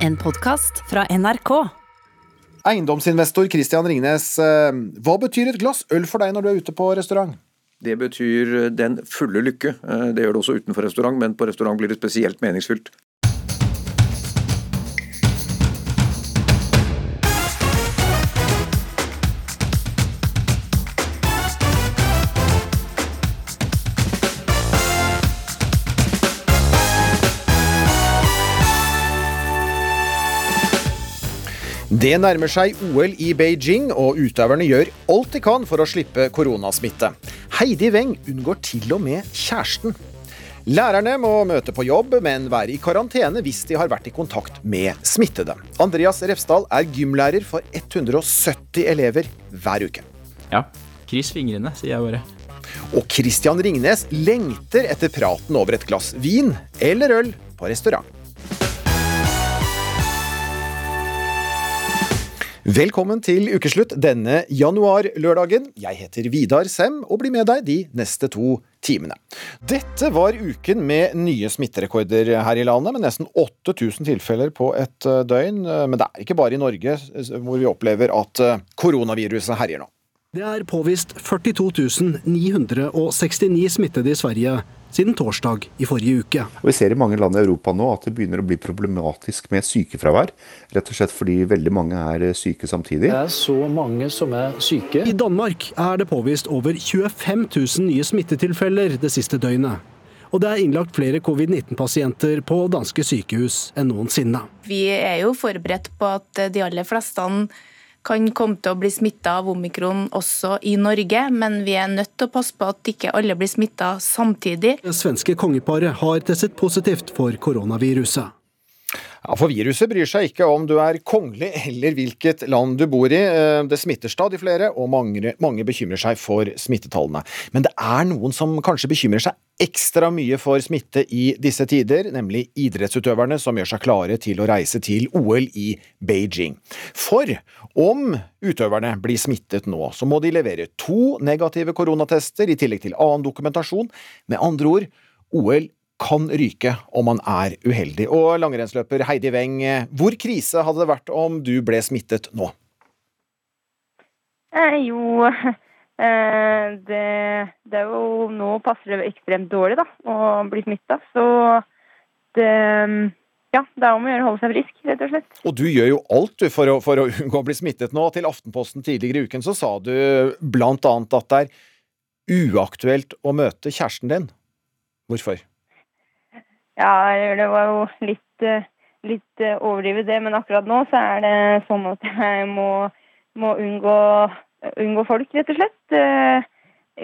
En podkast fra NRK. Eiendomsinvestor Christian Ringnes, eh, hva betyr et glass øl for deg når du er ute på restaurant? Det betyr den fulle lykke. Eh, Det gjør det også utenfor restaurant, men på restaurant blir det spesielt meningsfylt. Det nærmer seg OL i Beijing, og utøverne gjør alt de kan for å slippe koronasmitte. Heidi Weng unngår til og med kjæresten. Lærerne må møte på jobb, men være i karantene hvis de har vært i kontakt med smittede. Andreas Refsdal er gymlærer for 170 elever hver uke. Ja. Kryss fingrene, sier jeg bare. Og Christian Ringnes lengter etter praten over et glass vin eller øl på restaurant. Velkommen til ukeslutt denne januarlørdagen. Jeg heter Vidar Sem og blir med deg de neste to timene. Dette var uken med nye smitterekorder her i landet, med nesten 8000 tilfeller på et eh, døgn. Men det er ikke bare i Norge hvor vi opplever at eh, koronaviruset herjer nå. Det er påvist 42 969 smittede i Sverige siden torsdag i forrige uke. Vi ser i mange land i Europa nå at det begynner å bli problematisk med sykefravær. Rett og slett fordi veldig mange er syke samtidig. Det er så mange som er syke. I Danmark er det påvist over 25 000 nye smittetilfeller det siste døgnet. Og det er innlagt flere covid-19-pasienter på danske sykehus enn noensinne. Vi er jo forberedt på at de aller fleste kan komme til å bli smitta av omikron også i Norge, men vi er nødt til å passe på at ikke alle blir smitta samtidig. Det svenske kongeparet har testet positivt for koronaviruset. Ja, For viruset bryr seg ikke om du er kongelig eller hvilket land du bor i. Eh, Det smitter stadig flere, og mange, mange bekymrer seg for smittetallene. Men det er noen som kanskje bekymrer seg ekstra mye for smitte i disse tider, nemlig idrettsutøverne som gjør seg klare til å reise til OL i Beijing. For om utøverne blir smittet nå, så må de levere to negative koronatester i tillegg til annen dokumentasjon. Med andre ord, OL kan ryke om man er uheldig. Og langrennsløper Heidi Weng, hvor krise hadde det vært om du ble smittet nå? Eh, jo, eh, det, det er jo Nå passer det ekstremt dårlig da, å bli smitta. Så det Ja, det er om å gjøre å holde seg frisk, rett og slett. Og du gjør jo alt du for å, for å unngå å bli smittet nå. Til Aftenposten tidligere i uken så sa du annet at det er uaktuelt å møte kjæresten din. Hvorfor? Ja, det var jo litt, eh, litt eh, overdrivet det, men akkurat nå så er det sånn at jeg må, må unngå, unngå folk, rett og slett. Eh,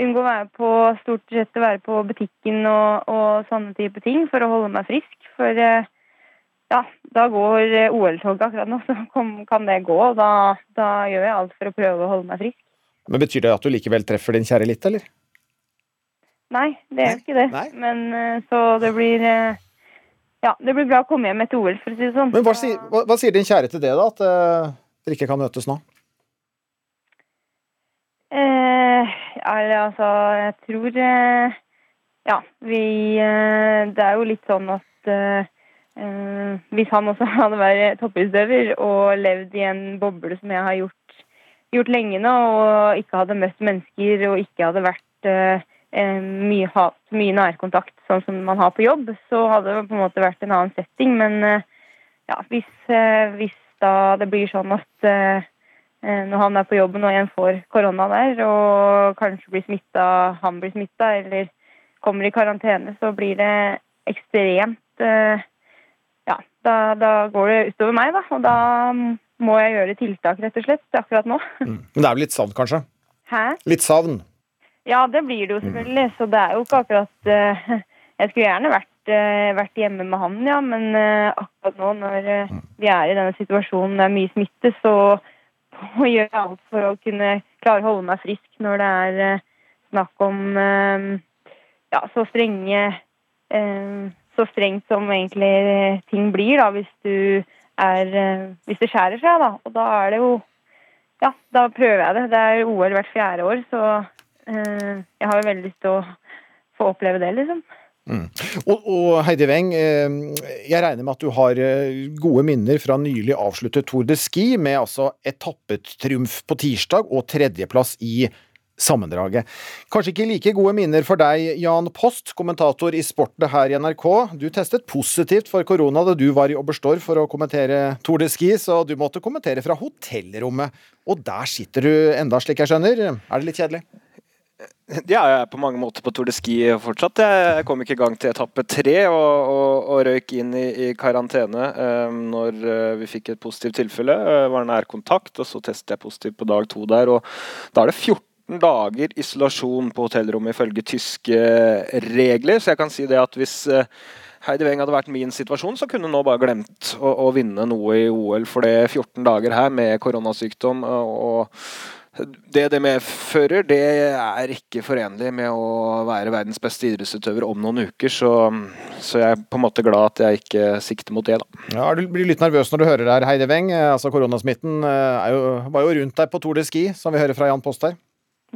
unngå å være på stort sett å være på butikken og, og sånne type ting for å holde meg frisk. For ja, da går OL-toget akkurat nå, så kan det gå. Og da, da gjør jeg alt for å prøve å holde meg frisk. Men Betyr det at du likevel treffer din kjære litt, eller? Nei, det gjør ikke det. nei. Men så det blir Ja, det blir bra å komme hjem etter OL, for å si det sånn. Men hva, hva, hva sier din kjære til det, da? At uh, dere ikke kan møtes nå? Eh, altså, jeg tror eh, Ja, vi eh, Det er jo litt sånn at eh, eh, hvis han også hadde vært toppidrettsutøver og levd i en boble som jeg har gjort, gjort lenge nå, og ikke hadde møtt mennesker og ikke hadde vært mye, hat, mye nærkontakt sånn som man har på jobb, så hadde det på en måte vært en annen setting. Men eh, ja, hvis, eh, hvis da det blir sånn at eh, eh, når han er på jobben og en får korona der, og kanskje blir smitta, han blir smitta, eller kommer i karantene, så blir det ekstremt eh, Ja, da, da går det utover meg, da. Og da må jeg gjøre tiltak, rett og slett, akkurat nå. Mm. Men det er vel litt savn, kanskje? Hæ? Litt savn? Ja, det blir det jo selvfølgelig. Så det er jo ikke akkurat eh, Jeg skulle gjerne vært, eh, vært hjemme med han, ja. Men eh, akkurat nå når eh, vi er i denne situasjonen det er mye smitte, så må jeg alt for å kunne klare å holde meg frisk når det er snakk om ja, så strenge Så strengt som egentlig ting blir, da, hvis du er Hvis det skjærer seg, da. Og da er det jo Ja, da prøver jeg det. Det er OL hvert fjerde år, så jeg har jo veldig lyst til å få oppleve det, liksom. Mm. Og, og, Heidi Weng, jeg regner med at du har gode minner fra nylig avsluttet Tour de Ski, med altså etappetriumf på tirsdag og tredjeplass i sammendraget. Kanskje ikke like gode minner for deg, Jan Post, kommentator i Sportet her i NRK. Du testet positivt for korona da du var i Oberstdorf for å kommentere Tour de Ski, så du måtte kommentere fra hotellrommet. Og der sitter du enda, slik jeg skjønner. Er det litt kjedelig? Ja, jeg er på mange måter på Tour de Ski fortsatt. Jeg kom ikke i gang til etappe tre og, og, og røyk inn i, i karantene um, når uh, vi fikk et positivt tilfelle. Uh, var nær kontakt, og så testet jeg positivt på dag to der. og Da er det 14 14 dager isolasjon på hotellrommet ifølge tyske regler. Så jeg kan si det at hvis eh, Heidi Weng hadde vært min situasjon, så kunne hun nå bare glemt å, å, vinne noe i OL. For det er 14 dager her med koronasykdom og det det medfører, det er ikke forenlig med å være verdens beste idrettsutøver om noen uker. Så, så jeg er på en måte glad at jeg ikke sikter mot det, da. Ja, Du blir litt nervøs når du hører det her, Heidi Weng. Altså, koronasmitten eh, jo, var jo rundt deg på Tour de Ski, som vi hører fra Jan Post her.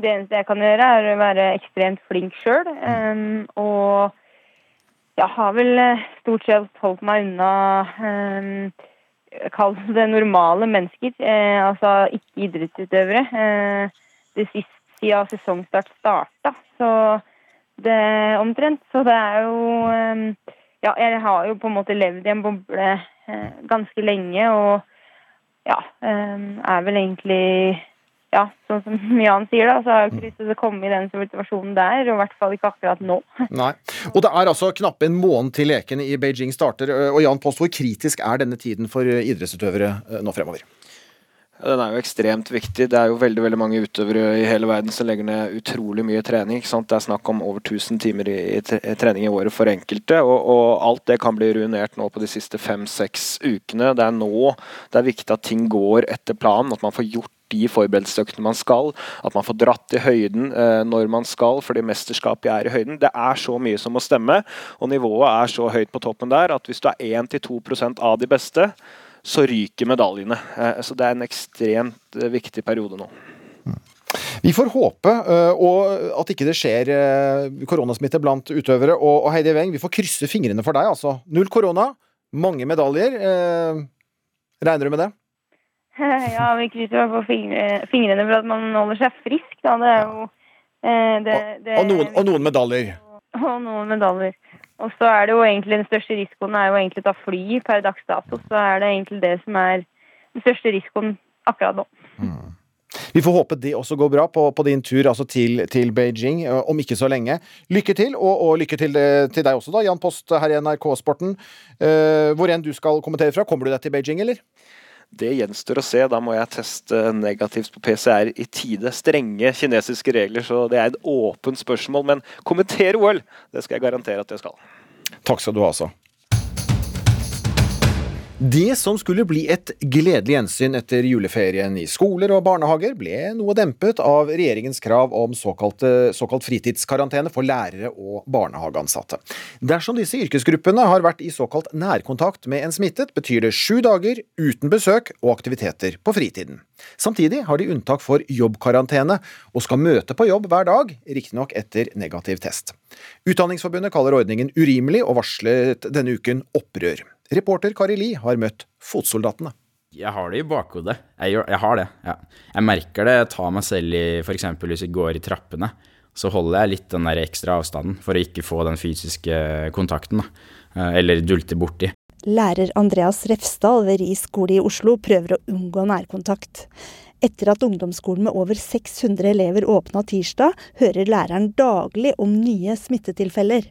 Det eneste jeg kan gjøre, er å være ekstremt flink sjøl. Um, og jeg har vel eh, stort sett holdt meg unna um, Kall det normale mennesker, eh, altså ikke idrettsutøvere. Eh, det siste siden sesongstart starta. Så det omtrent. Så det er jo eh, Ja, jeg har jo på en måte levd i en boble eh, ganske lenge og ja, er vel egentlig ja, sånn som Jan sier, da, så har jeg ikke lyst til å komme i den situasjonen der. Og i hvert fall ikke akkurat nå. Nei. Og det er altså knappe en måned til lekene i Beijing starter. Og Jan Post, hvor kritisk er denne tiden for idrettsutøvere nå fremover? Den er jo ekstremt viktig. Det er jo veldig veldig mange utøvere i hele verden som legger ned utrolig mye trening. ikke sant? Det er snakk om over 1000 timer i, i trening i året for enkelte. Og, og, alt det kan bli ruinert nå på de siste fem-seks ukene. Det er nå det er viktig at ting går etter planen, at man får gjort de forberedelsesøktene man skal. At man får dratt i høyden eh, når man skal, fordi mesterskapet er i høyden. Det er så mye som må stemme, og nivået er så høyt på toppen der at hvis du er 1-2% av de beste, så ryker medaljene. Eh, så det er en ekstremt eh, viktig periode nå. Vi får håpe og at ikke det skjer uh, koronasmitte blant utøvere. Og, Heidi Weng, vi får krysse fingrene for deg. altså. Null korona, mange medaljer. Regner du med det? ja, vi krysser på fingrene for at man holder seg frisk, da. Det er jo eh, det, det, og, noen, og, noen, medaljer? Og noen medaljer. Og så er det jo egentlig den største risikoen er jo egentlig å ta fly per dags dato. Så er det egentlig det som er den største risikoen akkurat nå. Mm. Vi får håpe det også går bra på, på din tur altså til, til, Beijing eh, om ikke så lenge. Lykke til, og, og lykke til, eh, til, deg også, da, Jan Post her i NRK Sporten. Uh, hvor enn du skal kommentere fra. Kommer du deg til Beijing, eller? Det gjenstår å se. Da må jeg teste negativt på PCR i tide. Strenge kinesiske regler, så det er et åpent spørsmål. Men kommentere OL, det skal jeg garantere at jeg skal. Takk skal du ha, altså. Det som skulle bli et gledelig gjensyn etter juleferien i skoler og barnehager, ble noe dempet av regjeringens krav om såkalt, såkalt fritidskarantene for lærere og barnehageansatte. Dersom disse yrkesgruppene har vært i såkalt nærkontakt med en smittet, betyr det sju dager uten besøk og aktiviteter på fritiden. Samtidig har de unntak for jobbkarantene, og skal møte på jobb hver dag, riktignok etter negativ test. Utdanningsforbundet kaller ordningen urimelig, og varslet denne uken opprør. Reporter Kari Li har møtt fotsoldatene. Jeg har det i bakhodet. Jeg, jeg har det, ja. Jeg merker det. Jeg tar meg selv i f.eks. hvis jeg går i trappene. Så holder jeg litt den der ekstra avstanden for å ikke få den fysiske kontakten. Da. Eh, eller dulte borti. Lærer Andreas Refsdal ved Ri skole i Oslo prøver å unngå nærkontakt. Etter at ungdomsskolen med over 600 elever åpna tirsdag, hører læreren daglig om nye smittetilfeller.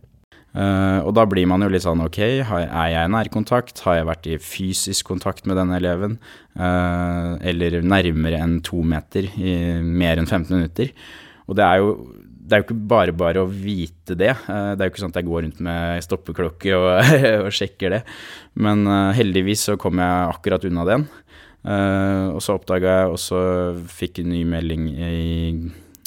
Uh, og da blir man jo litt sånn ok, er jeg i nærkontakt? Har jeg vært i fysisk kontakt med denne eleven? Uh, eller nærmere enn to meter i mer enn 15 minutter? Og det er jo, det er jo ikke bare bare å vite det. Uh, det er jo ikke sånn at jeg går rundt med stoppeklokke og, og sjekker det. Men heldigvis så kom jeg akkurat unna den. og så oppdaga jeg og så fikk en ny melding i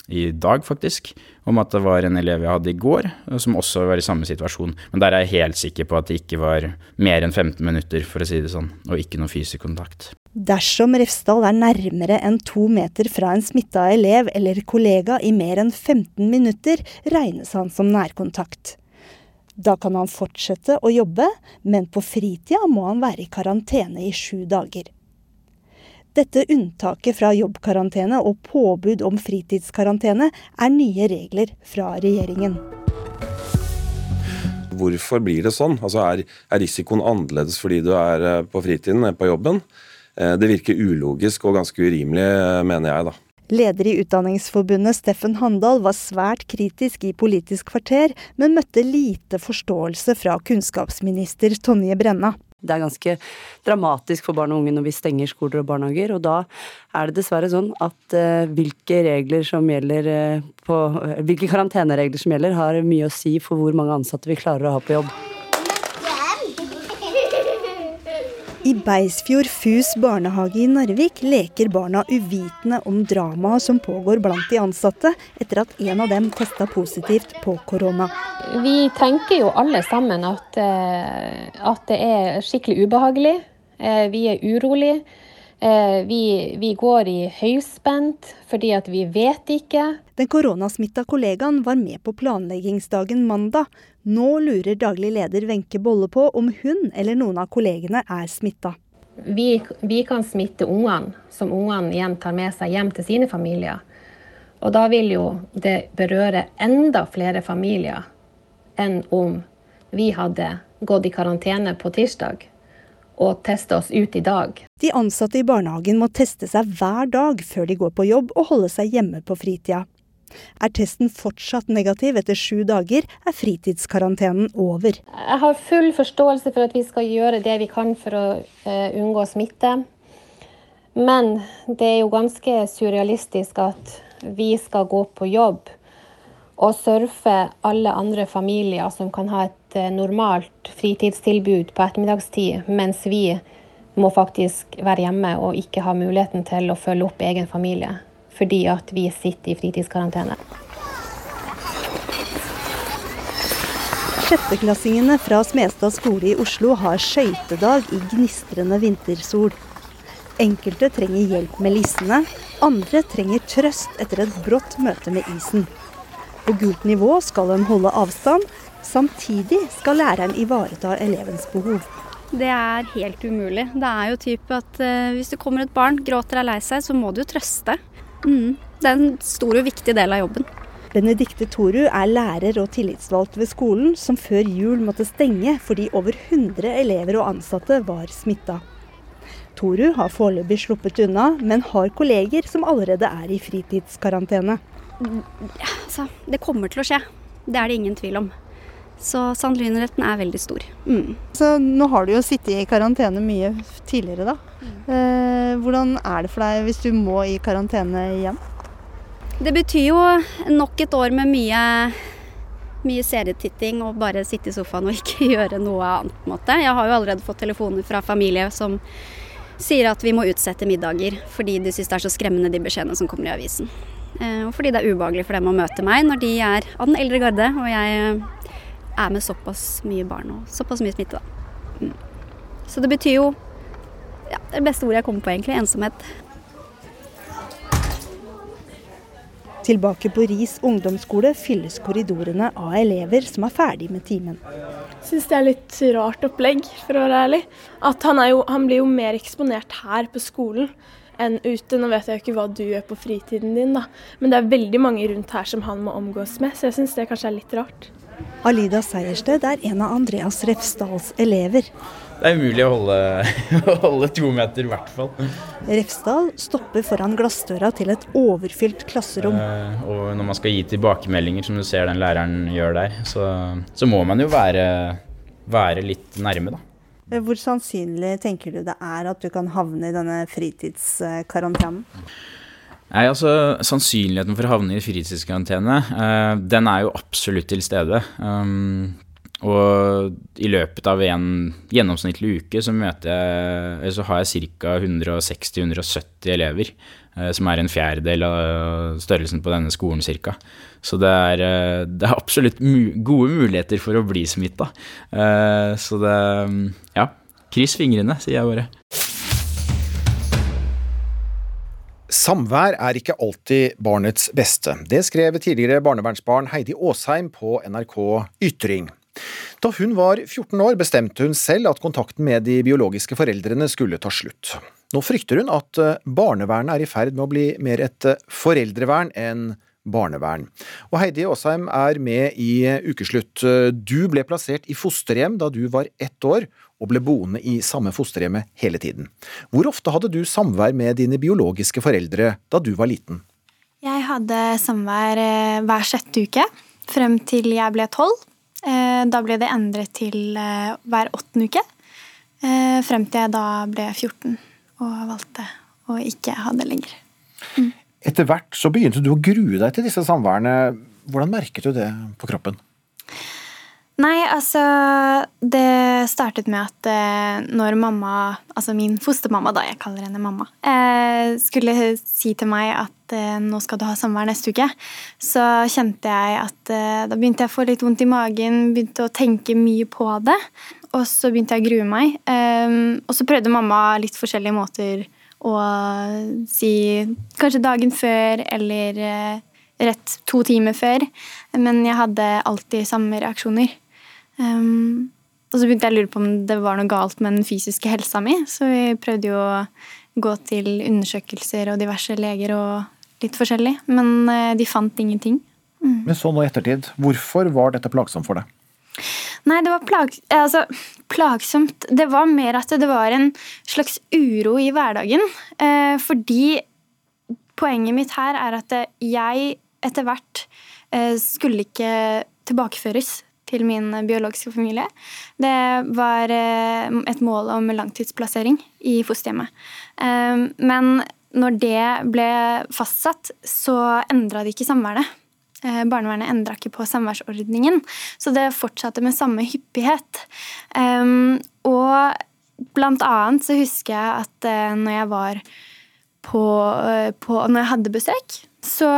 i dag, faktisk, om at det var en elev jeg hadde i går som også var i samme situasjon. Men der er jeg helt sikker på at det ikke var mer enn 15 minutter, for å si det sånn, og ikke noe fysisk kontakt. Dersom Refsdal er nærmere enn to meter fra en smitta elev eller kollega i mer enn 15 minutter, regnes han som nærkontakt. Da kan han fortsette å jobbe, men på fritida må han være i karantene i sju dager. Dette unntaket fra jobbkarantene og påbud om fritidskarantene er nye regler fra regjeringen. Hvorfor blir det sånn? Altså er, er risikoen annerledes fordi du er eh, på fritiden enn på jobben? Eh, det virker ulogisk og ganske urimelig, eh, mener jeg, da. Leder i Utdanningsforbundet Steffen Handal var svært kritisk i Politisk kvarter, men møtte lite forståelse fra kunnskapsminister Tonje Brenna. Det er ganske dramatisk for barn og unge når vi stenger skoler og barnehager. Og da er det dessverre sånn at uh, hvilke regler som gjelder uh, på uh, Hvilke karanteneregler som gjelder, har mye å si for hvor mange ansatte vi klarer å ha på jobb. I Beisfjord Fus barnehage i Narvik leker barna uvitende om dramaet som pågår blant de ansatte, etter at en av dem testa positivt på korona. Vi tenker jo alle sammen at, eh, at det er skikkelig ubehagelig. Eh, vi er urolige. Eh, vi, vi, går i høyspent fordi at vi vet ikke. Den koronasmitta kollegaen var med på planleggingsdagen mandag, nå lurer daglig leder Wenche Bolle på om hun eller noen av kollegene er smitta. Vi, vi, kan smitte ungene, som ungene igjen tar med seg hjem til sine familier. Og da vil jo det berøre enda flere familier enn om vi hadde gått i karantene på tirsdag og teste oss ut i dag. De ansatte i barnehagen må teste seg hver dag før de går på jobb og holde seg hjemme på fritida. Er testen fortsatt negativ etter sju dager, er fritidskarantenen over. Jeg har full forståelse for at vi skal gjøre det vi kan for å uh, unngå smitte. Men det er jo ganske surrealistisk at vi skal gå på jobb og surfe alle andre familier som kan ha et uh, normalt fritidstilbud på ettermiddagstid, mens vi må faktisk være hjemme og ikke ha muligheten til å følge opp egen familie fordi at vi sitter i fritidskarantene. Sjetteklassingene fra Smestad skole i Oslo har skøytedag i gnistrende vintersol. Enkelte trenger hjelp med lissene, andre trenger trøst etter et brått møte med isen. På gult nivå skal en holde avstand, samtidig skal læreren ivareta elevens behov. Det er helt umulig. Det er jo typ at uh, hvis det kommer et barn, gråter er lei seg, så må du trøste. Mm. Det er en stor og viktig del av jobben. Benedikte Toru er lærer og tillitsvalgt ved skolen, som før jul måtte stenge fordi over 100 elever og ansatte var smitta. Toru har foreløpig sluppet unna, men har kolleger som allerede er i fritidskarantene. Ja, altså, det kommer til å skje. Det er det ingen tvil om. Så sannsynligheten er veldig stor. Mm. Så nå har du jo sittet i karantene mye tidligere, da. Mm. Eh, hvordan er det for deg hvis du må i karantene igjen? Det betyr jo nok et år med mye, mye serietitting og bare sitte i sofaen og ikke gjøre noe annet. på en måte. Jeg har jo allerede fått telefoner fra familie som sier at vi må utsette middager fordi de syns det er så skremmende de beskjedene som kommer i avisen. Eh, og fordi det er ubehagelig for dem å møte meg når de er av den eldre garde og jeg er med såpass mye barn og såpass mye smitte, da. Mm. Så det betyr jo ja, Det det beste ordet jeg kommer på, egentlig. Ensomhet. Tilbake på Ris ungdomsskole fylles korridorene av elever som er ferdig med timen. Syns det er litt rart opplegg, for å være ærlig. At han, jo, han blir jo mer eksponert her på skolen enn ute. Nå vet jeg jo ikke hva du gjør på fritiden din, da. Men det er veldig mange rundt her som han må omgås med, så jeg syns det kanskje er litt rart. Alida Seiersted er en av Andreas Refsdals elever. Det er umulig å holde, holde to meter, i hvert fall. Refsdal stopper foran glassdøra til et overfylt klasserom. Uh, og når man skal gi tilbakemeldinger, som du ser den læreren gjør der, så, så må man jo være, være litt nærme, da. Hvor sannsynlig tenker du det er at du kan havne i denne fritidskarantenen? Nei, altså Sannsynligheten for å havne i fritidskarantene, uh, den er jo absolutt til stede. Um, og i løpet av en gjennomsnittlig uke så, jeg, så har jeg ca. 160-170 elever. Uh, som er en fjerdedel av størrelsen på denne skolen ca. Så det er, det er absolutt gode muligheter for å bli smitta. så det Ja, kryss fingrene, sier jeg bare. Samvær er ikke alltid barnets beste. Det skrev tidligere barnevernsbarn Heidi Aasheim på NRK Ytring. Da hun var 14 år bestemte hun selv at kontakten med de biologiske foreldrene skulle ta slutt. Nå frykter hun at eh, barnevernet er i ferd med å bli mer et eh, foreldrevern enn barnevern. Og Heidi Aasheim er med i Ukeslutt. Du ble plassert i fosterhjem da du var ett år, og ble boende i samme fosterhjemmet hele tiden. Hvor ofte hadde du samvær med dine biologiske foreldre da du var liten? Jeg hadde samvær eh, hver sjette uke frem til jeg ble tolv. Eh, da ble det endret til eh, hver åttende uke. Frem til jeg da ble 14 og valgte å ikke ha det lenger. Mm. Etter hvert så begynte du å grue deg til disse samværene. Hvordan merket du det på kroppen? Nei, altså Det startet med at eh, når mamma, altså min fostermamma, da jeg kaller henne mamma, eh, skulle si til meg at eh, nå skal du ha samvær neste uke, så kjente jeg at eh, da begynte jeg å få litt vondt i magen, begynte å tenke mye på det. Og så begynte jeg å grue meg. Eh, og så prøvde mamma litt forskjellige måter å si kanskje dagen før eller eh, rett to timer før. Men jeg hadde alltid samme reaksjoner. Um, og så begynte jeg å lure på om det var noe galt med den fysiske helsa mi, så vi prøvde jo å gå til undersøkelser og diverse leger og litt forskjellig, men uh, de fant ingenting. Mm. Men så nå i ettertid, hvorfor var dette plagsomt for deg? Nei, det var plag, altså, plagsomt. Det var mer at det var en slags uro i hverdagen. Eh, fordi poenget mitt her er at jeg etter hvert eh, skulle ikke tilbakeføres til min biologiske familie. Det var eh, et mål om langtidsplassering i fosterhjemmet. Eh, men når det ble fastsatt, så endra det ikke samværet. Eh, barnevernet endra ikke på samværsordningen, så det fortsatte med samme hyppighet. Og blant annet så husker jeg at når jeg var på, på Når jeg hadde besøk, så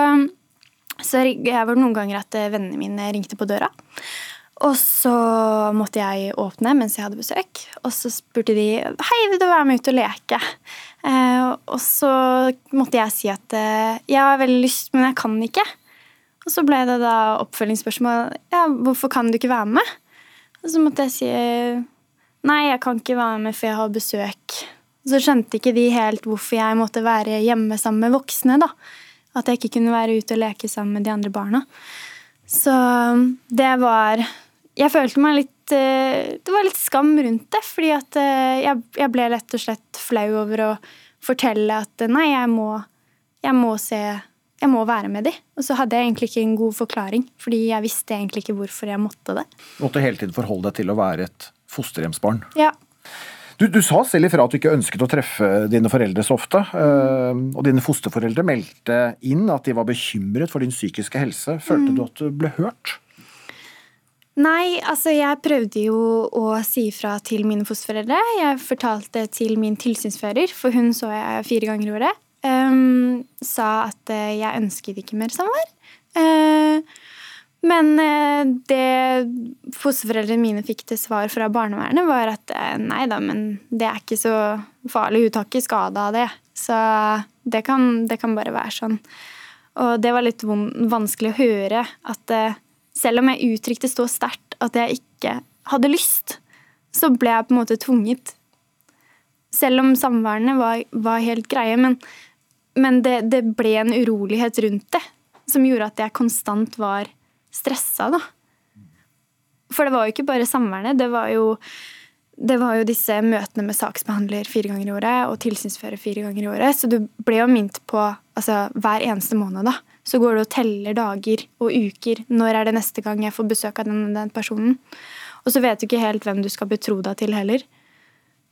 så jeg var noen ganger at vennene mine ringte på døra. Og så måtte jeg åpne mens jeg hadde besøk. Og så spurte de hei, vil du være med ut og leke. Eh, og så måtte jeg si at eh, jeg har veldig lyst, men jeg kan ikke. Og så ble det da oppfølgingsspørsmål ja, hvorfor kan du ikke være med. Og så måtte jeg si nei, jeg kan ikke være med for jeg har besøk. Og så skjønte ikke de helt hvorfor jeg måtte være hjemme sammen med voksne. da. At jeg ikke kunne være ute og leke sammen med de andre barna. Så det var jeg følte meg litt eh, Det var litt skam rundt det. Fordi at eh, jeg ble rett og slett flau over å fortelle at nei, jeg må, jeg må se jeg må være med de. Og så hadde jeg egentlig ikke en god forklaring, fordi jeg visste egentlig ikke hvorfor jeg måtte det. Du måtte hele tiden forholde deg til å være et fosterhjemsbarn. Ja. Du, du, sa selv ifra at du ikke ønsket å treffe dine foreldre så ofte. Eh, og dine fosterforeldre meldte inn at de var bekymret for din psykiske helse. Følte mm. du at du ble hørt? Nei, altså jeg prøvde jo å si ifra til mine fosterforeldre. Jeg fortalte til min tilsynsfører, for hun så jeg fire ganger i året. Um, sa at uh, jeg ønsket ikke mer samvær. Uh, men uh, det fosterforeldrene mine fikk til svar fra barnevernet, var at nei da, men det er ikke så farlig. Hun tar ikke skade av det. Så det kan, det kan bare være sånn. Og det var litt vanskelig å høre at selv om jeg uttrykte så sterkt at jeg ikke hadde lyst, så ble jeg på en måte tvunget. Selv om samværene var, var helt greie, men, men det, det, ble en urolighet rundt det som gjorde at jeg konstant var stressa, da. For det var jo ikke bare samværene, det var jo det var jo disse møtene med saksbehandler fire ganger i året og tilsynsfører fire ganger i året. Så du ble jo minnet på altså, hver eneste måned. da. Så går du og teller dager og uker. Når er det neste gang jeg får besøk av den, den personen? Og så vet du ikke helt hvem du skal betro deg til heller.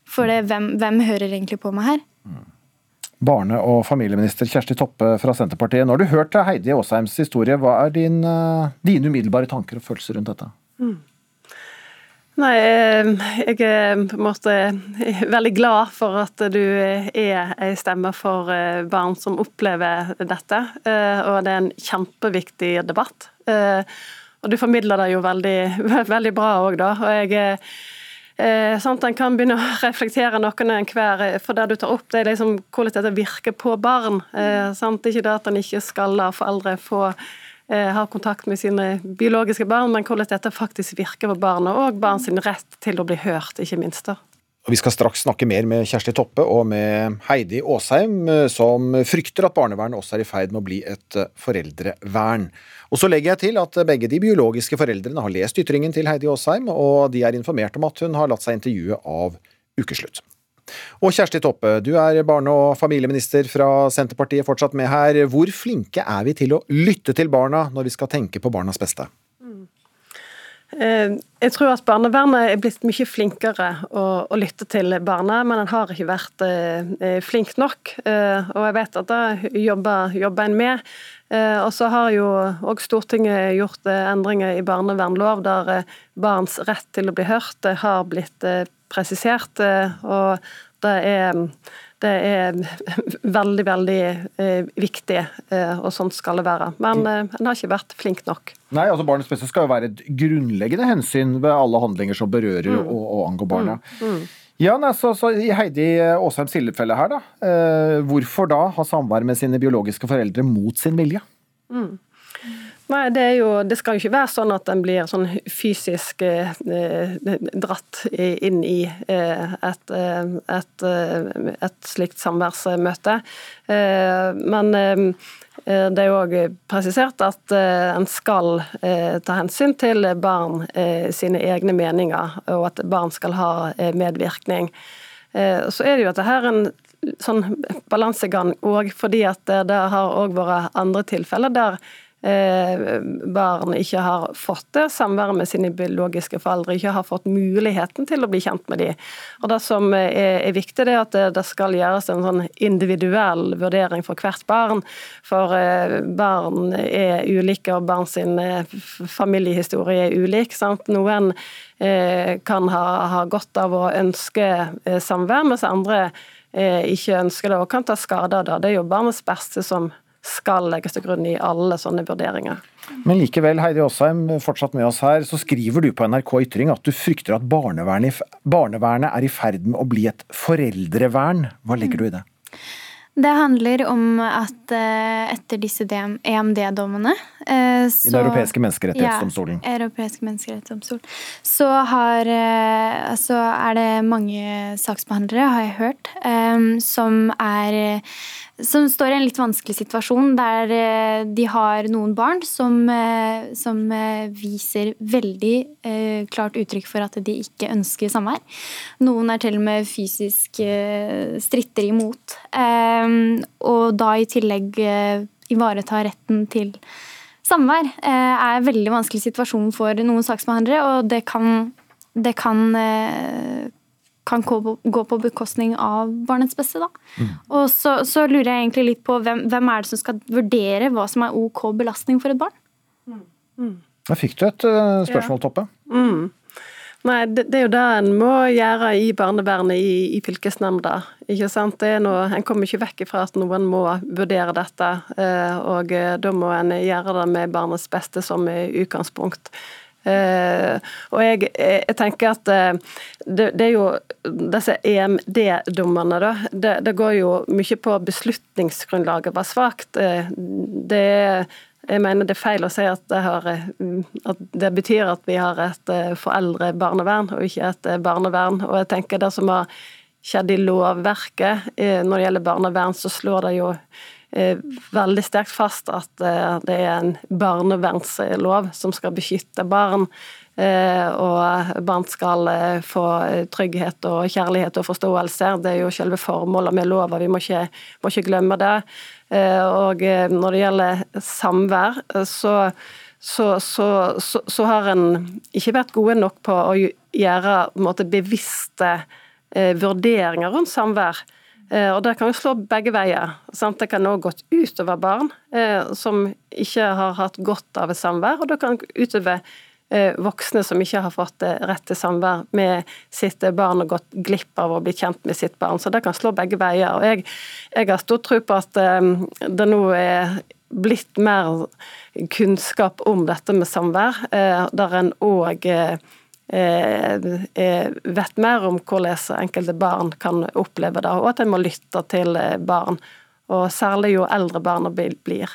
For det, hvem, hvem, hører egentlig på meg her? Barne- og familieminister Kjersti Toppe fra Senterpartiet. Nå har du hørt Heidi Aasheims historie. Hva er din, eh, dine umiddelbare tanker og følelser rundt dette? Mm. Nei, eh, jeg er på en måte veldig glad for at du er ei stemme for eh, barn som opplever dette. Eh, og det er en kjempeviktig debatt. Og du formidler det jo veldig, veldig bra òg, da. Og jeg sånn En kan begynne å reflektere noen enhver for det du tar opp, det er liksom hvordan dette virker på barn. Sant? Ikke det at en ikke skal la foreldre få har kontakt med sine biologiske barn, men hvordan dette faktisk virker på barna, og barn sin rett til å bli hørt, ikke minst. Og Vi skal straks snakke mer med Kjersti Toppe og med Heidi Aasheim, som frykter at barnevernet også er i ferd med å bli et foreldrevern. Og Så legger jeg til at begge de biologiske foreldrene har lest ytringen til Heidi Aasheim, og de er informert om at hun har latt seg intervjue av Ukeslutt. Og Kjersti Toppe, du er barne- og familieminister fra Senterpartiet fortsatt med her. Hvor flinke er vi til å lytte til barna når vi skal tenke på barnas beste? Eh, jeg tror at barnevernet er blitt mye flinkere å, å lytte til barna, men en har ikke vært eh, flink nok. Eh, og jeg vet at det jobber, jobber en med. Eh, og så har jo òg Stortinget gjort eh, endringer i barnevernlov der eh, barns rett til å bli hørt har blitt presisert. og det er det er veldig, veldig eh, viktig, eh, og sånn skal det være. Men eh, en har ikke vært flink nok. Nei, altså Barnets beste skal jo være et grunnleggende hensyn ved alle handlinger som berører mm. og, og, angår barna. Mm. Mm. Ja, nei, så, så, I Heidi Aasheims tilfelle her, da. Eh, hvorfor da ha samvær med sine biologiske foreldre mot sin vilje? Mm. Nei, det, jo, det, skal jo ikke være sånn at en blir sånn fysisk eh, dratt inn i eh, et, eh, et, eh, et, slikt samværsmøte. Eh, men eh, det er jo òg presisert at en skal ta hensyn til barn sine egne meninger, og at barn skal ha medvirkning. Så er det jo at det her en sånn balansegang òg, fordi at det har òg vært andre tilfeller der Eh, barn ikke har fått det samværet med sine biologiske foreldre, ikke har fått muligheten til å bli kjent med dem. Og Det som er, er viktig, er at det, det, skal gjøres en sånn individuell vurdering for hvert barn. For eh, barn er ulike, og barn sin eh, familiehistorie er ulik. Sant? Noen eh, kan ha, ha, godt av å ønske eh, samvær, mens andre eh, ikke ønsker det og kan ta skade av det. Det er jo barnets beste som skal legges til grunn i alle sånne vurderinger. Men likevel, Heidi Aasheim, fortsatt med oss her, så skriver du på NRK Ytring at du frykter at barnevernet, barnevernet er i ferd med å bli et foreldrevern. Hva legger du i det? Det handler om at uh, etter disse EMD-dommene uh, I Den europeiske menneskerettighetsdomstolen. Ja, europeiske menneskerettighetsdomstol. Så, har, uh, så er det mange saksbehandlere, har jeg hørt, som er som står i en litt vanskelig situasjon der eh, de har noen barn som, eh, som eh, viser veldig klart uttrykk for at de ikke ønsker samvær. Noen er til og med fysisk stritter imot. Og da i tillegg ivareta retten til samvær er en veldig vanskelig situasjon for noen saksbehandlere, og det kan, det kan kan gå på bekostning av barnets beste. Da. Mm. Og så, så, lurer jeg egentlig litt på hvem, hvem, er det som skal vurdere hva som er OK belastning for et barn? Mm. Mm. Da fikk du et uh, spørsmål, ja. Toppe. Mm. Nei, det, det, er jo det en må gjøre i barnevernet i, i fylkesnemnda. ikke sant? Det er noe, En kommer ikke vekk fra at noen må vurdere dette. Uh, og uh, da må en gjøre det med barnets beste som utgangspunkt. Uh, og jeg, jeg, tenker at uh, det, det, er jo disse EMD-dommerne, da. Det, det, går jo mye på beslutningsgrunnlaget var svakt. Uh, det jeg mener det er feil å si at det, har, at det betyr at vi har et foreldrebarnevern, og ikke et barnevern. Og jeg tenker det som har skjedd i lovverket når det gjelder barnevern, så slår det jo Eh, veldig sterkt fast at eh, det er en barnevernslov som skal beskytte barn. Eh, og barn skal få trygghet og kjærlighet og forståelse. Det er jo selve formålet med lova, vi må ikke, må ikke glemme det. Og når det gjelder samvær, så, så, så, så har en ikke vært gode nok på å gjøre måte, bevisste vurderinger rundt samvær. Eh, og Det kan jo slå begge veier. Sant? Det kan også gått utover barn eh, som ikke har hatt godt av et samvær, og det kan utover eh, voksne som ikke har fått rett til samvær med sitt barn og gått glipp av å bli kjent med sitt barn. Så det kan slå begge veier. Og Jeg, jeg har stor tro på at det nå er blitt mer kunnskap om dette med samvær, der en òg vet mer om hvordan enkelte barn kan oppleve det, og at en må lytte til eh, barn. Og særlig jo eldre barna blir.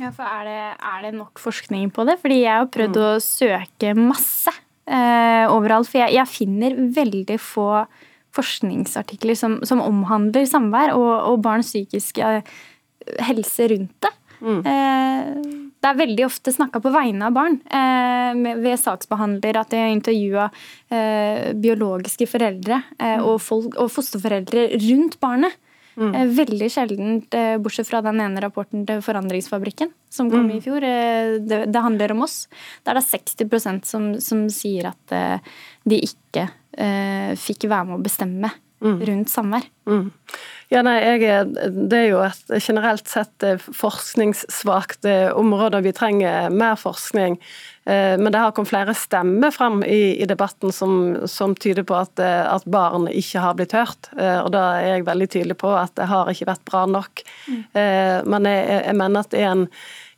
Ja, for er det, er det nok forskning på det? Fordi jeg har prøvd å søke masse eh, overalt. For jeg, jeg, finner veldig få forskningsartikler som, som omhandler samvær og, og barns psykiske helse rundt det. Mm. Eh, det er veldig ofte snakka på vegne av barn eh, ved saksbehandler at de har intervjua eh, biologiske foreldre eh, mm. og, folk, og, fosterforeldre rundt barnet. Mm. Veldig sjeldent, bortsett fra den ene rapporten til Forandringsfabrikken som kom mm. i fjor. Det, det, handler om oss. Der det er 60% som, som sier at de ikke fikk være med å bestemme mm. Rundt samvær. Mm. Ja, nei, jeg, Det er jo et generelt sett eh, forskningssvakt eh, område, og vi trenger mer forskning. Eh, men det har kommet flere stemmer frem i, i debatten som, som, tyder på at, at, barn ikke har blitt hørt. Og da er jeg veldig tydelig på at det har ikke vært bra nok. Mm. Men jeg, jeg, mener at det er en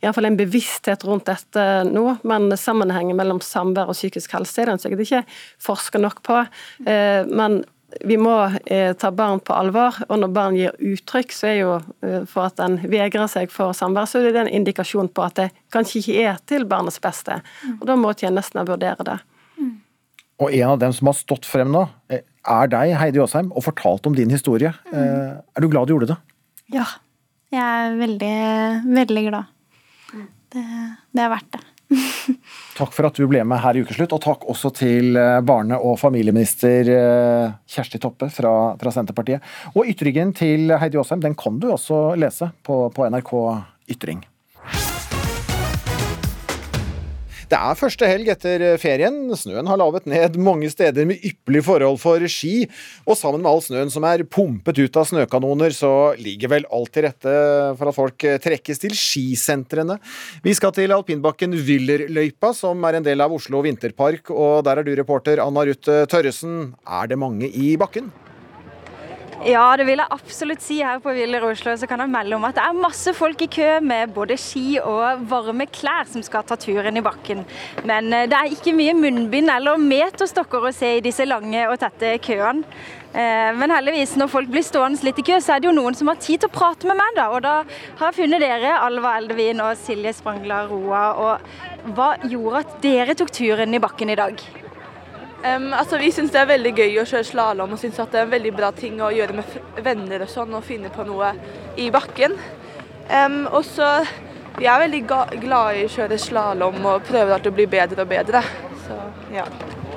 iallfall en bevissthet rundt dette nå, men sammenhengen mellom samvær og psykisk helse er det sikkert ikke forska nok på. Men vi må eh, ta barn på alvor, og når barn gir uttrykk så er jo eh, for at en vegrer seg for samvær, så er det en indikasjon på at det kanskje ikke er til barnets beste. Mm. Og Da må tjenestene vurdere det. Mm. Og en av dem som har stått frem nå, eh, er deg, Heidi Aasheim, og fortalt om din historie. Mm. Er du glad du gjorde det? Ja. Jeg er veldig, veldig glad. Det, det er verdt det. Takk for at du ble med her i Ukeslutt, og takk også til eh, barne- og familieminister eh, Kjersti Toppe fra, fra, Senterpartiet. Og ytringen til Heidi Aasheim den kan du også lese på, på NRK Ytring. Det er første helg etter ferien. Snøen har lavet ned mange steder med ypperlige forhold for ski, og sammen med all snøen som er pumpet ut av snøkanoner, så ligger vel alt til rette for at folk trekkes til skisentrene. Vi skal til alpinbakken Willerløypa, som er en del av Oslo vinterpark, og der er du reporter Anna Ruth Tørresen. Er det mange i bakken? Ja, det vil jeg absolutt si her på Viller Oslo. Så kan jeg melde om at det er masse folk i kø med både ski og varme klær som skal ta turen i bakken. Men eh, det er ikke mye munnbind eller meterstokker å se i disse lange og tette køene. Eh, men heldigvis, når folk blir stående litt i kø, så er det jo noen som har tid til å prate med meg, da. Og da har jeg funnet dere, Alva Eldevin og Silje Sprangla Roa. Og hva gjorde at dere tok turen i bakken i dag? Um, altså, vi syns det er veldig gøy å kjøre slalåm og syns det er en veldig bra ting å gjøre med venner og sånn, og finne på noe i bakken. Um, og så Vi er veldig glad i å kjøre slalåm og prøver alltid å bli bedre og bedre. Så, ja.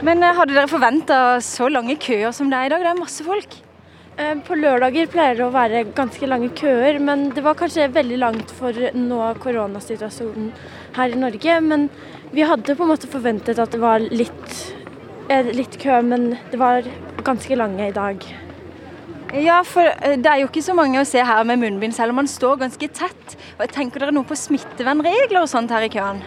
Men uh, hadde dere forventa så lange køer som det er i dag? Det er masse folk. På lørdager pleier det å være ganske lange køer, men det var kanskje veldig langt for nå koronasituasjonen her i Norge. Men vi hadde på en måte forventet at det var litt litt kø, men det var ganske lange i dag. Ja, for eh, det er jo ikke så mange å se her med munnbind, selv om man står ganske tett. Tenker dere noe på smittevernregler og sånt her i køen?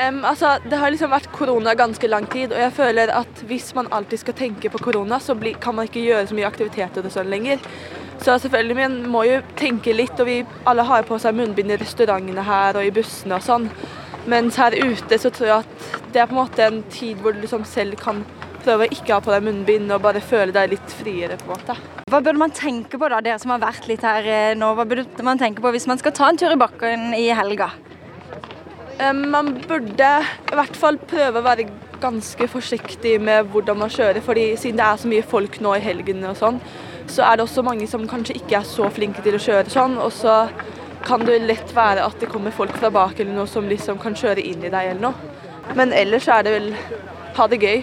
Um, altså, Det har liksom vært korona ganske lang tid, og jeg føler at hvis man alltid skal tenke på korona, så bli, kan man ikke gjøre så mye aktiviteter og sånn lenger. Så selvfølgelig, man må jo tenke litt, og vi alle har på seg munnbind i restaurantene her og i bussene og sånn. Mens her ute så tror jeg at det er på en måte en tid hvor du liksom selv kan prøve å ikke ha på deg munnbind og bare føle deg litt friere. på en måte. Hva burde man tenke på da, dere som har vært litt her eh, nå? Hva burde man tenke på hvis man skal ta en tur i bakken i helga? Man burde i hvert fall prøve å være ganske forsiktig med hvordan man kjører. fordi siden det er så mye folk nå i helgene og sånn, så er det også mange som kanskje ikke er så flinke til å kjøre sånn. og så kan det lett være at det kommer folk fra bak eller noe som liksom kan kjøre inn i deg eller noe. Men ellers er det vel ha det gøy.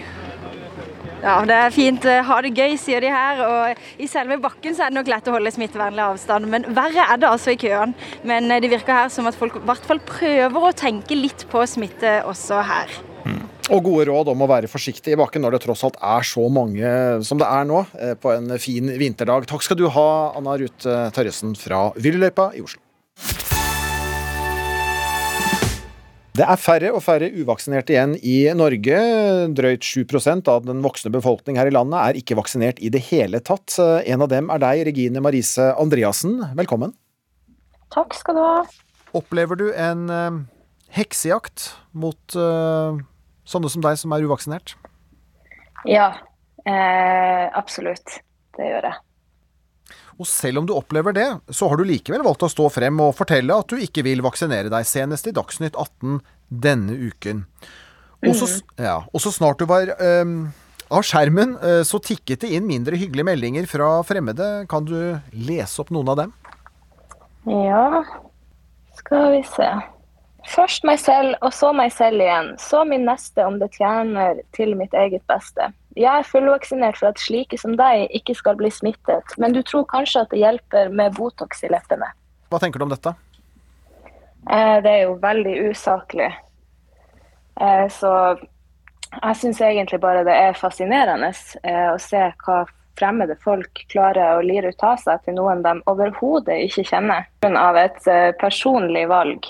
Ja, det er fint. Eh, ha det gøy, sier de her. Og i selve bakken så er det nok lett å holde smittevernlig avstand, men verre er det altså i køene. Men eh, det virker her som at folk i hvert fall prøver å tenke litt på smitte også her. Mm. Og gode råd om å være forsiktig i bakken når det tross alt er så mange som det er nå eh, på en fin vinterdag. Takk skal du ha, Anna Ruth Tørresen fra Villeløypa i Oslo. Det er færre og færre uvaksinerte igjen i Norge. Drøyt 7% av den voksne befolkning her i landet er ikke vaksinert i det hele tatt. En av dem er deg, Regine Marise Andreassen. Velkommen. Takk skal du ha. Opplever du en uh, heksejakt mot uh, sånne som deg som er uvaksinert? Ja, eh, absolutt. Det gjør jeg. Og selv om du opplever det, så har du likevel valgt å stå frem og fortelle at du ikke vil vaksinere deg, senest i Dagsnytt 18 denne uken. Og så, ja, og så snart du var um, av skjermen, uh, så tikket det inn mindre hyggelige meldinger fra fremmede. Kan du lese opp noen av dem? Ja, skal vi se. Først meg selv, og så meg selv igjen. Så min neste om det tjener til mitt eget beste. Jeg er fullvaksinert for at slike som deg ikke skal bli smittet, men du tror kanskje at det hjelper med Botox i leppene. Hva tenker du om dette? Eh, det er jo veldig usaklig. Eh, så jeg syns egentlig bare det er fascinerende eh, å se hva fremmede folk klarer å lire ut av seg til noen de overhodet ikke kjenner, av et personlig valg.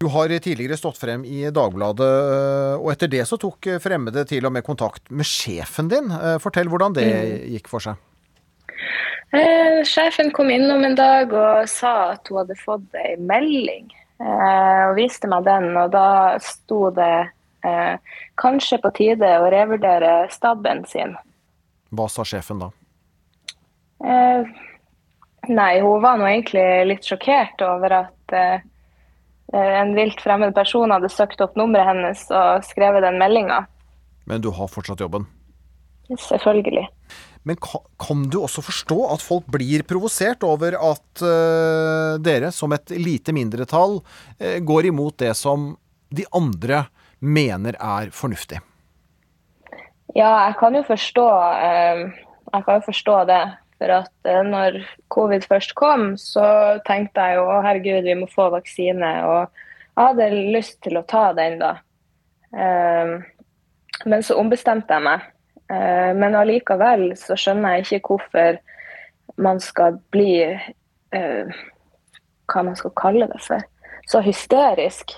Du har tidligere stått frem i Dagbladet, og etter det så tok fremmede til og med kontakt med sjefen din. Fortell hvordan det gikk for seg. Eh, sjefen kom innom en dag og sa at hun hadde fått ei melding, eh, og viste meg den. Og da sto det eh, kanskje på tide å revurdere stabben sin. Hva sa sjefen da? Eh, nei, hun var nå egentlig litt sjokkert over at eh, en vilt fremmed person hadde søkt opp nummeret hennes og skrevet den meldinga. Men du har fortsatt jobben? Selvfølgelig. Men kan, du også forstå at folk blir provosert over at uh, dere, som et lite mindretall, uh, går imot det som de andre mener er fornuftig? Ja, jeg kan jo forstå, jeg kan jo forstå det. For at når covid først kom, så tenkte jeg jo å herregud, vi må få vaksine. Og jeg hadde lyst til å ta den da. Men så ombestemte jeg meg. Eh, men allikevel så skjønner jeg ikke hvorfor man skal bli eh, Hva man skal kalle det for. Så hysterisk.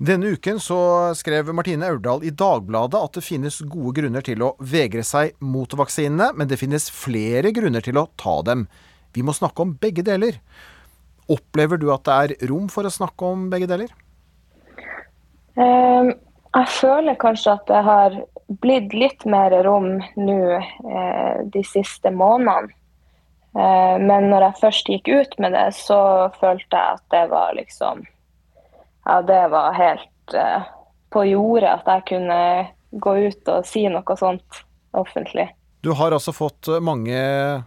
Denne uken så skrev Martine Aurdal i Dagbladet at det finnes gode grunner til å vegre seg mot vaksinene, men det finnes flere grunner til å ta dem. Vi må snakke om begge deler. Opplever du at det er rom for å snakke om begge deler? Um, jeg føler kanskje at det har blitt litt mer rom nå eh, de siste månedene. Eh, men når jeg først gikk ut med det, så følte jeg at det var liksom Ja, det var helt uh, på jordet at jeg kunne gå ut og si noe sånt offentlig. Du har altså fått mange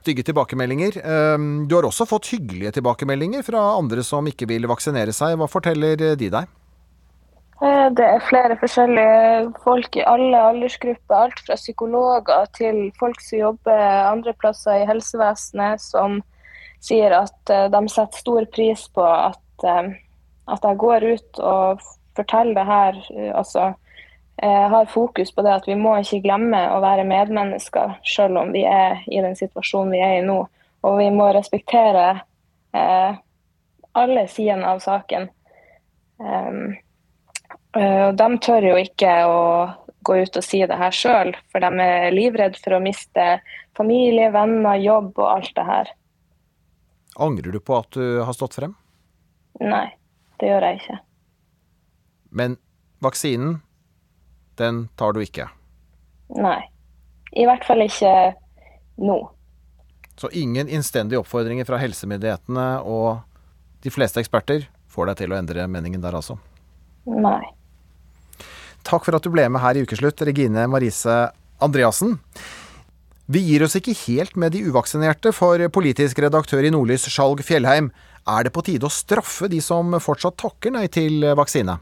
stygge tilbakemeldinger. Eh, du har også fått hyggelige tilbakemeldinger fra andre som ikke vil vaksinere seg. Hva forteller de deg? Eh, det er flere forskjellige folk i alle aldersgrupper. Alt fra psykologer til folk som jobber andre plasser i helsevesenet, som sier at eh, de setter stor pris på at, eh, at jeg går ut og forteller det her. Altså, jeg har fokus på det at vi må ikke glemme å være medmennesker, selv om vi er i den situasjonen vi er i nå. Og vi må respektere eh, alle sidene av saken. Um, Eh, og de tør jo ikke å gå ut og si det her sjøl, for de er livredde for å miste familie, venner, jobb og alt det her. Angrer du på at du har stått frem? Nei, det gjør jeg ikke. Men vaksinen, den tar du ikke? Nei. I hvert fall ikke nå. Så ingen innstendige oppfordringer fra helsemyndighetene og de fleste eksperter får deg til å endre meningen der, altså? Nei. Takk for at du ble med her i Ukeslutt, Regine Marise Andreassen. Vi gir oss ikke helt med de uvaksinerte, for politisk redaktør i Nordlys, Skjalg Fjellheim, er det på tide å straffe de som fortsatt takker nei til vaksine?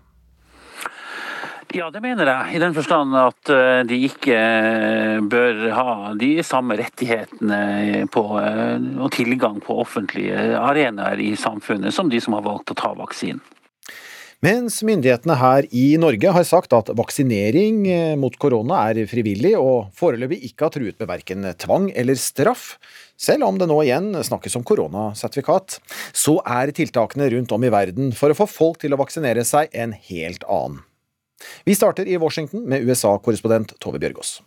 Ja, det mener jeg. I den forstand at eh, de ikke eh, bør ha de samme rettighetene på, eh, og tilgang på offentlige arenaer i samfunnet som de som har valgt å ta vaksinen. Mens myndighetene her i Norge har sagt at vaksinering eh, mot korona er frivillig og foreløpig ikke har truet med verken tvang eller straff, selv om det nå igjen snakkes om koronasertifikat, så er tiltakene rundt om i verden for å få folk til å vaksinere seg en helt annen. Vi starter i Washington med USA-korrespondent Tove Bjørgaas.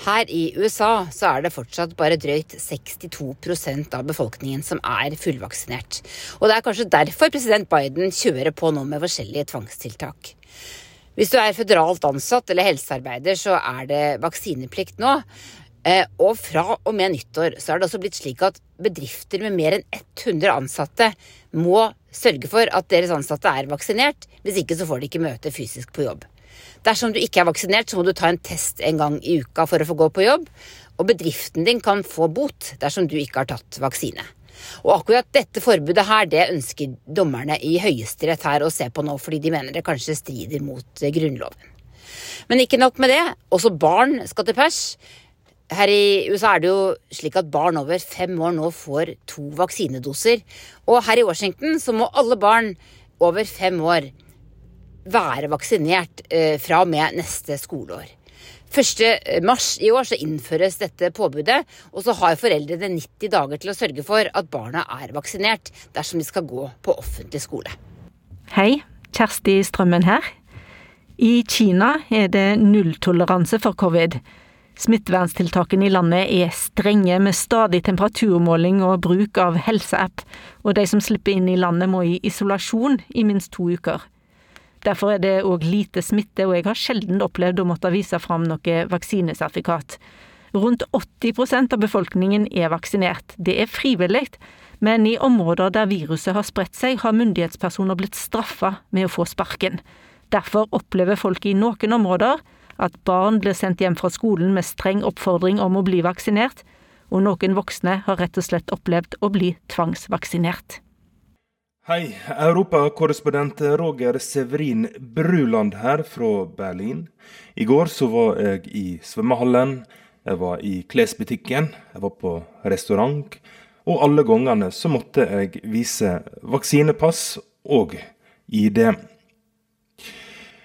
Her i USA så er det fortsatt bare drøyt 62% av befolkningen som er fullvaksinert. Og det er kanskje derfor president Biden kjører på nå med forskjellige tvangstiltak. Hvis du er føderalt ansatt eller helsearbeider, så er det vaksineplikt nå. Eh, og fra og med nyttår så er det også blitt slik at bedrifter med mer enn 100 ansatte må sørge for at deres ansatte er vaksinert. Hvis ikke så får de ikke møte fysisk på jobb. Dersom du ikke er vaksinert, så må du ta en test en gang i uka for å få gå på jobb. Og bedriften din kan få bot dersom du ikke har tatt vaksine. Og akkurat dette forbudet her, det ønsker dommerne i Høyesterett her å se på nå, fordi de mener det kanskje strider mot Grunnloven. Men ikke nok med det. Også barn skal til pers. Her i USA er det jo slik at barn over fem år nå får to vaksinedoser. Og her i Washington så må alle barn over fem år være vaksinert eh, fra og med neste skoleår. 1. mars i år så innføres dette påbudet, og så har foreldrene 90 dager til å sørge for at barna er vaksinert dersom de skal gå på offentlig skole. Hei, Kjersti Strømmen her. I Kina er det nulltoleranse for covid. Smitteverntiltakene i landet er strenge, med stadig temperaturmåling og bruk av helseapp, og de som slipper inn i landet må i isolasjon i minst to uker. Derfor er det òg lite smitte, og jeg har sjelden opplevd å måtte vise fram noe vaksinesertifikat. Rundt 80% av befolkningen er vaksinert. Det er frivillig, men i områder der viruset har spredt seg, har myndighetspersoner blitt straffa med å få sparken. Derfor opplever folk i noen områder at barn blir sendt hjem fra skolen med streng oppfordring om å bli vaksinert, og noen voksne har rett og slett opplevd å bli tvangsvaksinert. Hei, europakorrespondent Roger Severin Bruland her fra Berlin. I går så var jeg i svømmehallen, jeg var i klesbutikken, jeg var på restaurant. Og alle gangene så måtte jeg vise vaksinepass og ID.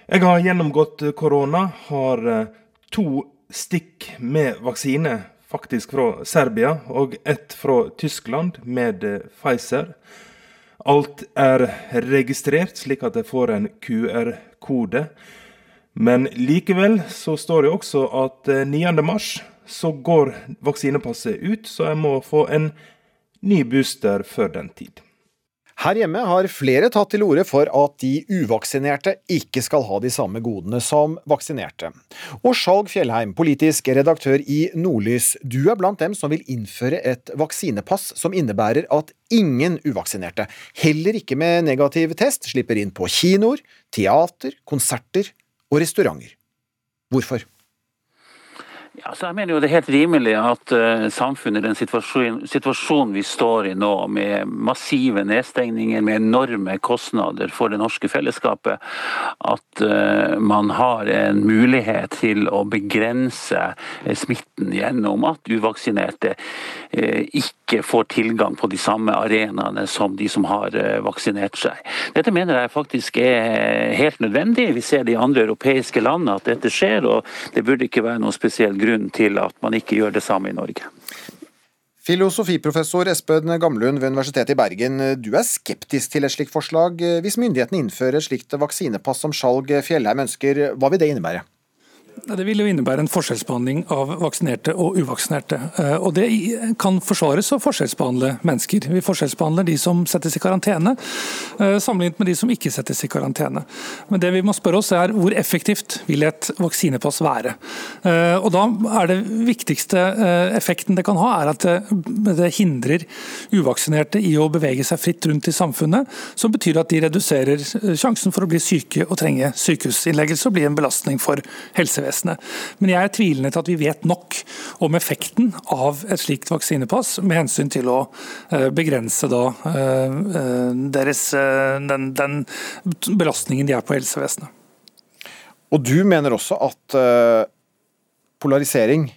Jeg har gjennomgått korona, har eh, to stikk med vaksine, faktisk fra Serbia, og ett fra Tyskland med eh, Pfizer. Alt er registrert, slik at jeg får en QR-kode. Men likevel så står det også at 9. Eh, så går vaksinepasset ut, så jeg må få en ny booster før den tid. Her hjemme har flere tatt til orde for at de uvaksinerte ikke skal ha de samme godene som vaksinerte. Og Skjalg Fjellheim, politisk redaktør i Nordlys, du er blant dem som vil innføre et vaksinepass som innebærer at ingen uvaksinerte, heller ikke med negativ test, slipper inn på kinoer, teater, konserter og restauranter. Hvorfor? Ja, så jeg mener jo Det er helt rimelig at uh, samfunnet, den situasjonen, situasjonen, vi står i nå, med massive nedstengninger, med enorme kostnader for det norske fellesskapet, at uh, man har en mulighet til å begrense uh, smitten gjennom at uvaksinerte ikke får tilgang på de samme arenaene som de som har vaksinert seg. Dette mener jeg faktisk er helt nødvendig. Vi ser det i andre europeiske land at dette skjer, og det burde ikke være noen spesiell grunn grunn til at man ikke gjør det samme i Norge. Filosofiprofessor Espen Gamlund ved Universitetet i Bergen, du er skeptisk til et slikt forslag. Hvis myndighetene innfører et slikt vaksinepass som Skjalg Fjellheim ønsker, hva vil det innebære? Det vil jo innebære en forskjellsbehandling av vaksinerte og uvaksinerte. Eh, og Det kan forsvares å forskjellsbehandle mennesker. Vi forskjellsbehandler de som settes i karantene, eh, sammenlignet med de som ikke settes i karantene. Men det vi må spørre oss er hvor effektivt vil et vaksinepass være. Eh, og Da er det viktigste effekten det kan ha, er at det hindrer uvaksinerte i å bevege seg fritt rundt i samfunnet, som betyr at de reduserer sjansen for å bli syke og trenge sykehusinnleggelse og bli en belastning for helsevesenet helsevesenet. Men jeg er tvilende til at vi vet nok om effekten av et slikt vaksinepass, med hensyn til å eh, begrense da eh, eh, deres, den, den belastningen de er på helsevesenet. Og du mener også at polarisering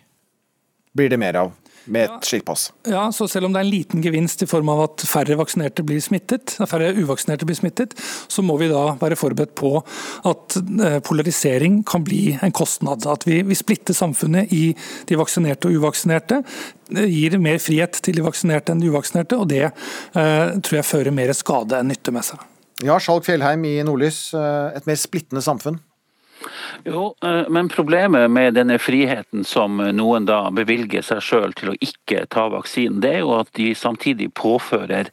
blir det mer av? Med et slikt pass. Ja, så Selv om det er en liten gevinst i form av at færre vaksinerte blir smittet, færre uvaksinerte blir smittet, så må vi da være forberedt på at eh, polarisering kan bli en kostnad. At vi, vi splitter samfunnet i de vaksinerte og uvaksinerte. Gir mer frihet til de vaksinerte enn de uvaksinerte, og det eh, tror jeg fører mer skade enn nytte med seg. Ja, Skjalg Fjellheim i Nordlys, eh, et mer splittende samfunn? Jo, eh, men problemet med denne friheten som noen da bevilger seg sjøl til å ikke ta vaksinen, det er jo at de samtidig påfører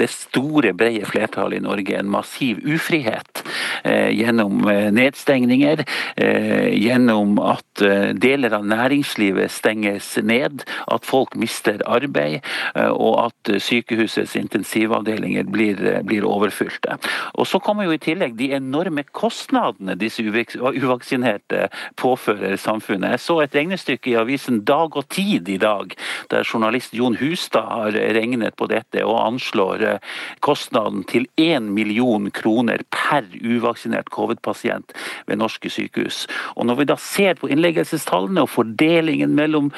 det store, brede flertallet i Norge en massiv ufrihet. gjennom nedstengninger, gjennom at deler av næringslivet stenges ned, at folk mister arbeid, og at sykehusets intensivavdelinger blir, blir overfylte. Og Så kommer jo i tillegg de enorme kostnadene disse uvaksinerte påfører samfunnet. Jeg så et regnestykke i avisen Dag og Tid i dag, der journalist Jon Hustad har regnet på dette og anslår kostnaden til 1 million kroner per uvaksinert covid-pasient ved norske sykehus. Og Når vi da ser på innleggelsestallene og fordelingen mellom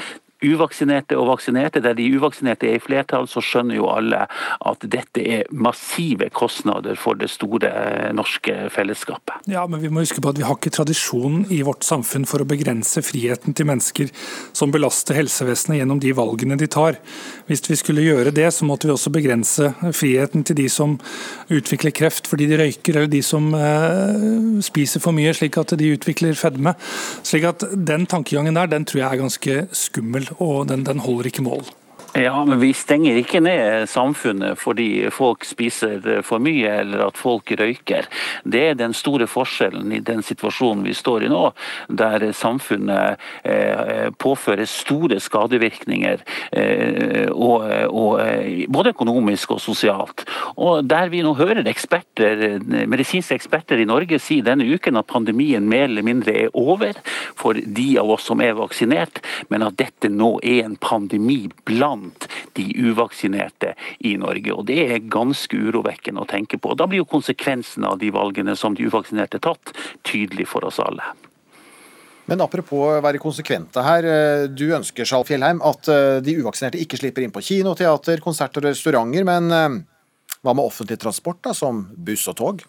uvaksinerte og vaksinerte. Der de uvaksinerte er i flertall, så skjønner jo alle at dette er massive kostnader for det store norske fellesskapet. Ja, men vi må huske på at vi har ikke tradisjon i vårt samfunn for å begrense friheten til mennesker som belaster helsevesenet gjennom de valgene de tar. Hvis vi skulle gjøre det, så måtte vi også begrense friheten til de som utvikler kreft fordi de røyker, eller de som eh, spiser for mye slik at de utvikler fedme. Slik at Den tankegangen der, den tror jeg er ganske skummel og den, den holder ikke mål. Ja, men vi stenger ikke ned samfunnet fordi folk spiser for mye eller at folk røyker. Det er den store forskjellen i den situasjonen vi står i nå, der samfunnet eh, påfører store skadevirkninger, eh, og, og, eh, både økonomisk og sosialt. Og Der vi nå hører eksperter, medisinske eksperter i Norge si denne uken at pandemien mer eller mindre er over for de av oss som er vaksinert, men at dette nå er en pandemi blant blant de uvaksinerte i Norge. og Det er ganske urovekkende å tenke på. Da blir jo konsekvensen av de valgene som de uvaksinerte tatt, tydelig for oss alle. Men apropos å være konsekvente her. Eh, du ønsker Skjalg Fjellheim, at eh, de uvaksinerte ikke slipper inn på kino, teater, konsert og restauranter. Men eh, hva med offentlig transport, da, som buss og tog?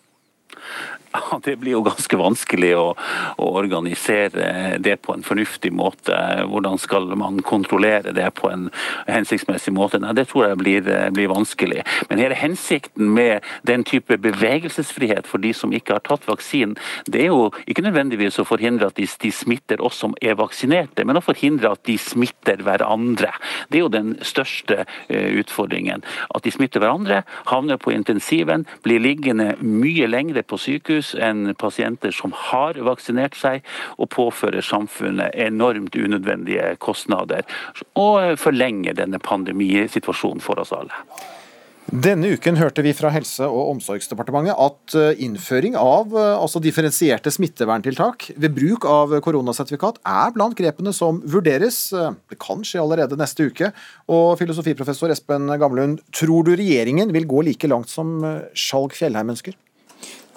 Ja, Det blir jo ganske vanskelig å, å, organisere det på en fornuftig måte. Hvordan skal man kontrollere det på en hensiktsmessig måte? Nei, Det tror jeg blir, blir, vanskelig. Men hele hensikten med den type bevegelsesfrihet for de som ikke har tatt vaksinen, det er jo ikke nødvendigvis å forhindre at de, de smitter oss som er vaksinerte, men å forhindre at de smitter hverandre. Det er jo den største eh, utfordringen. At de smitter hverandre, havner på intensiven, blir liggende mye lengre på sykehus enn pasienter som har vaksinert seg, og påfører samfunnet enormt unødvendige kostnader. Og forlenger denne pandemisituasjonen for oss alle. Denne uken hørte vi fra Helse- og omsorgsdepartementet at eh, innføring av eh, altså differensierte smitteverntiltak ved bruk av koronasertifikat er blant grepene som vurderes. Det kan skje allerede neste uke. Og filosofiprofessor Espen Gamlund, tror du regjeringen vil gå like langt som eh, Skjalg Fjellheim ønsker?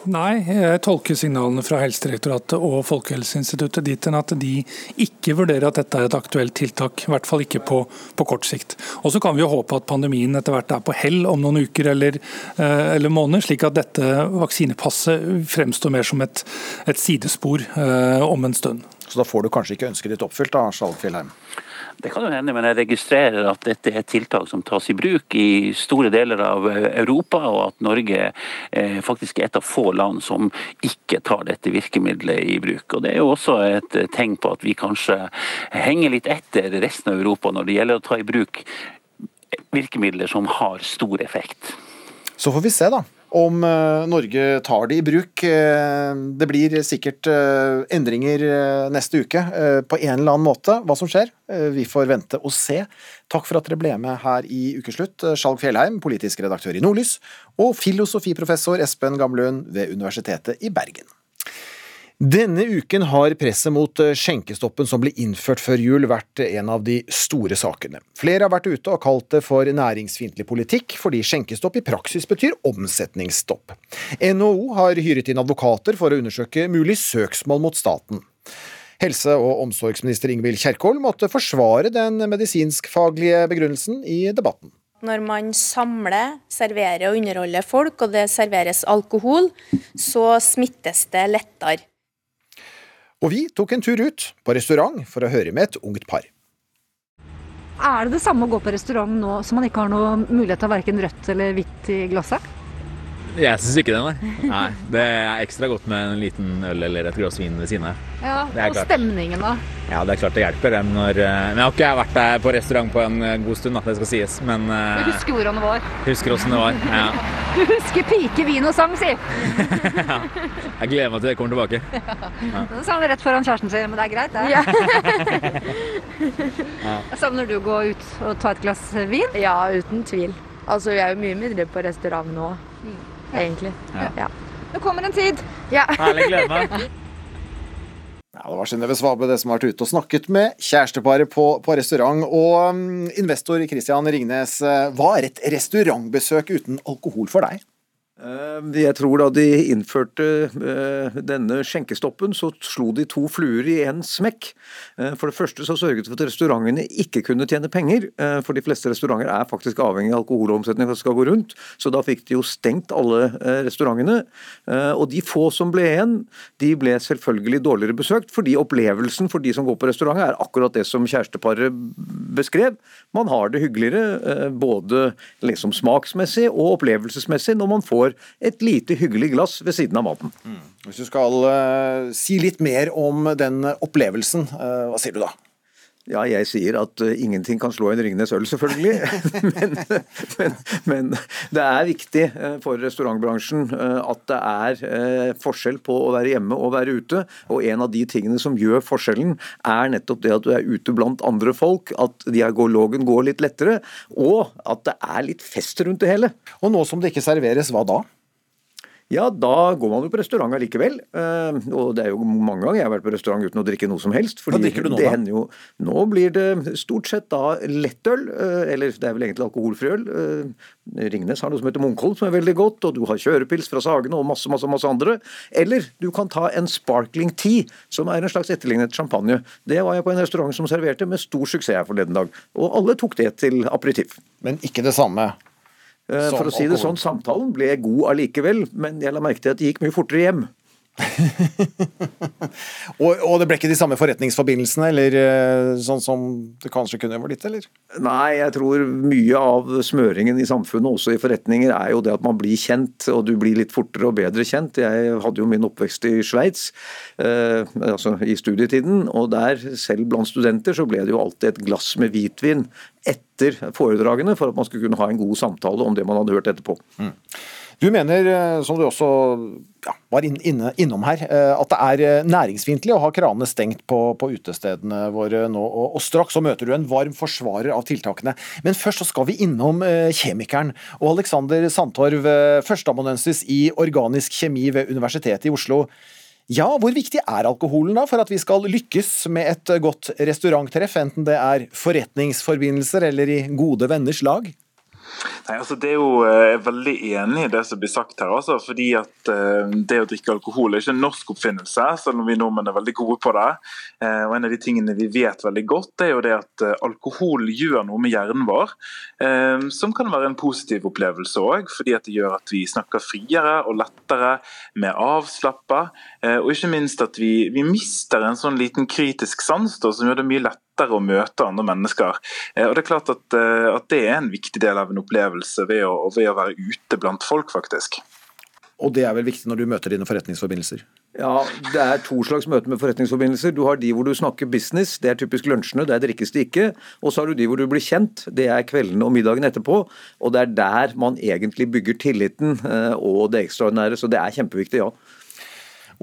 Nei, jeg tolker signalene fra Helsedirektoratet og Folkehelseinstituttet dit hen at de ikke vurderer at dette er et aktuelt tiltak, i hvert fall ikke på, på kort sikt. Og Så kan vi jo håpe at pandemien etter hvert er på hell om noen uker eller, eh, eller måneder, slik at dette vaksinepasset fremstår mer som et, et sidespor eh, om en stund. Så da får du kanskje ikke ønsket ditt oppfylt, da, Skjalg Fjellheim? Det kan jo hende, men jeg registrerer at dette er tiltak som tas i bruk i store deler av eh, Europa, og at Norge eh, faktisk er et av få land som ikke tar dette virkemidlet i bruk. Og Det er jo også et eh, tegn på at vi kanskje henger litt etter resten av Europa når det gjelder å ta i bruk virkemidler som har stor effekt. Så får vi se, da om eh, Norge tar det i bruk. Eh, det blir sikkert eh, endringer neste uke på en eller annen måte. Hva som skjer, vi får vente og se. Takk for at dere ble med her i Ukeslutt, Skjalg Fjellheim, politisk redaktør i Nordlys, og filosofiprofessor Espen Gamlund ved Universitetet i Bergen. Denne uken har presset mot eh, skjenkestoppen som ble innført før jul vært en av de store sakene. Flere har vært ute og kalt det for næringsfiendtlig politikk, fordi skjenkestopp i praksis betyr omsetningsstopp. NHO har hyret inn advokater for å undersøke mulig søksmål mot staten. Helse- og omsorgsminister Ingvild Kjerkol måtte forsvare den medisinskfaglige begrunnelsen i debatten. Når man samler, serverer og underholder folk, og det serveres alkohol, så smittes det lettere. Og vi tok en tur ut på restaurant for å høre med et ungt par. Er det det samme å gå på restaurant nå som man ikke har noe mulighet til verken rødt eller hvitt i glasset? Jeg syns ikke det, nei. nei. Det er ekstra godt med en liten øl eller et glass vin ved siden av. Ja, Og klart. stemningen, da? Ja, det er klart det hjelper. Når, eh, men jeg har ikke vært der på restaurant på en eh, god stund, at det skal sies. Men eh, Du husker hvordan det var? Husker åssen det var. ja. Du husker pike, vin og sang, si! ja. Jeg gleder meg til det kommer tilbake. Ja. Det sa han rett foran kjæresten sin, men det er greit, det. Ja. Savner du å gå ut og ta et glass vin? Ja, uten tvil. Altså, vi er jo mye mindre på restaurant nå, mm. Egentlig. Ja. ja. Nå kommer en tid. Ja. Herlig, gleder meg. Ja, Det var Synnøve Svabe det som har vært ute og snakket med kjæresteparet på, på restaurant. Og um, investor Christian Ringnes, eh, hva er et restaurantbesøk uten alkohol for deg? Eh, jeg tror da de innførte eh, denne skjenkestoppen, så slo de to fluer i én smekk. Eh, for det første så sørget for at restaurantene ikke kunne tjene penger. For de fleste restauranter er faktisk avhengig av alkoholomsetning for at det skal gå rundt. Så da fikk de jo stengt alle restaurantene. Og de få som ble igjen, de ble selvfølgelig dårligere besøkt, fordi opplevelsen for de som går på restaurant er akkurat det som kjæresteparet beskrev. Man har det hyggeligere både liksom smaksmessig og opplevelsesmessig når man får et lite hyggelig glass ved siden av maten. Mm. Hvis du skal uh, si litt mer om den opplevelsen, uh, hva sier du da? Ja, jeg sier at uh, ingenting kan slå en Ringnes øl, selvfølgelig. men, men, men, det er viktig uh, for restaurantbransjen uh, at det er forskjell på å være hjemme og være ute. Og en av de tingene som gjør forskjellen, er nettopp det at du er ute blant andre folk. At dialogen går litt lettere, og at det er litt fest rundt det hele. Og nå som det ikke serveres, hva da? Ja, da går man jo på restaurant allikevel. Uh, og det er jo mange ganger jeg har vært på restaurant uten å drikke noe som helst. Hva drikker du nå, da? Jo, nå blir det stort sett da lettøl, uh, eller det er vel egentlig alkoholfri øl. Uh, Ringnes har noe som heter Munkholm, som er veldig godt, og du har kjørepils fra Sagene og masse, masse, masse andre. Eller du kan ta en sparkling tea, som er en slags etterlignet champagne. Det var jeg på en restaurant som serverte med stor suksess her forleden dag. Og alle tok det til aperitiff. Men ikke det samme Eh, for å si det sånn, samtalen ble god allikevel, men jeg la merke til at det gikk mye fortere hjem. og, og, det ble ikke de samme forretningsforbindelsene, eller eh, sånn som det kanskje kunne blitt, eller? Nei, jeg tror mye av smøringen i samfunnet, også i forretninger, er jo det at man blir kjent, og du blir litt fortere og bedre kjent. Jeg hadde jo min oppvekst i Sveits, eh, altså i studietiden, og der, selv blant studenter, så ble det jo alltid et glass med hvitvin etter foredragene for at man skulle kunne ha en god samtale om det man hadde hørt etterpå. Mm. Du mener, eh, som du også ja, var inne, innom her, eh, at det er eh, næringsfiendtlig å ha kranene stengt på, på, utestedene våre nå. Og, og straks så møter du en varm forsvarer av tiltakene. Men først så skal vi innom kjemikeren. Og Alexander Sandtorv, førsteamanuensis i organisk kjemi ved Universitetet i Oslo. Ja, hvor viktig er alkoholen da for at vi skal lykkes med et godt restauranttreff, enten det er forretningsforbindelser eller i gode venners lag? Nei, altså det er jo, eh, Jeg er veldig enig i det som blir sagt her. Altså, fordi at uh, Det å drikke alkohol er ikke en norsk oppfinnelse, selv om vi nordmenn er veldig gode på det. Uh, og En av de tingene vi vet veldig godt, er jo det at alkohol gjør noe med hjernen vår. som kan være en positiv opplevelse òg, fordi at det gjør at vi snakker friere og lettere, mer avslappa. og ikke minst at vi, vi mister en sånn liten kritisk sans da, som gjør det mye lettere lettere å møte andre mennesker. Eh, og Det er klart at, eh, at det er en viktig del av en opplevelse ved å, ved å være ute blant folk, faktisk. Og det er vel viktig når du møter dine forretningsforbindelser? Ja, det er to slags møter med forretningsforbindelser. Du har de hvor du snakker business, det er typisk lunsjene, der drikkes det ikke. Og så har du de hvor du blir kjent, det er kveldene og middagen etterpå. Og det er der man egentlig bygger tilliten eh, og det ekstraordinære, så det er kjempeviktig, ja.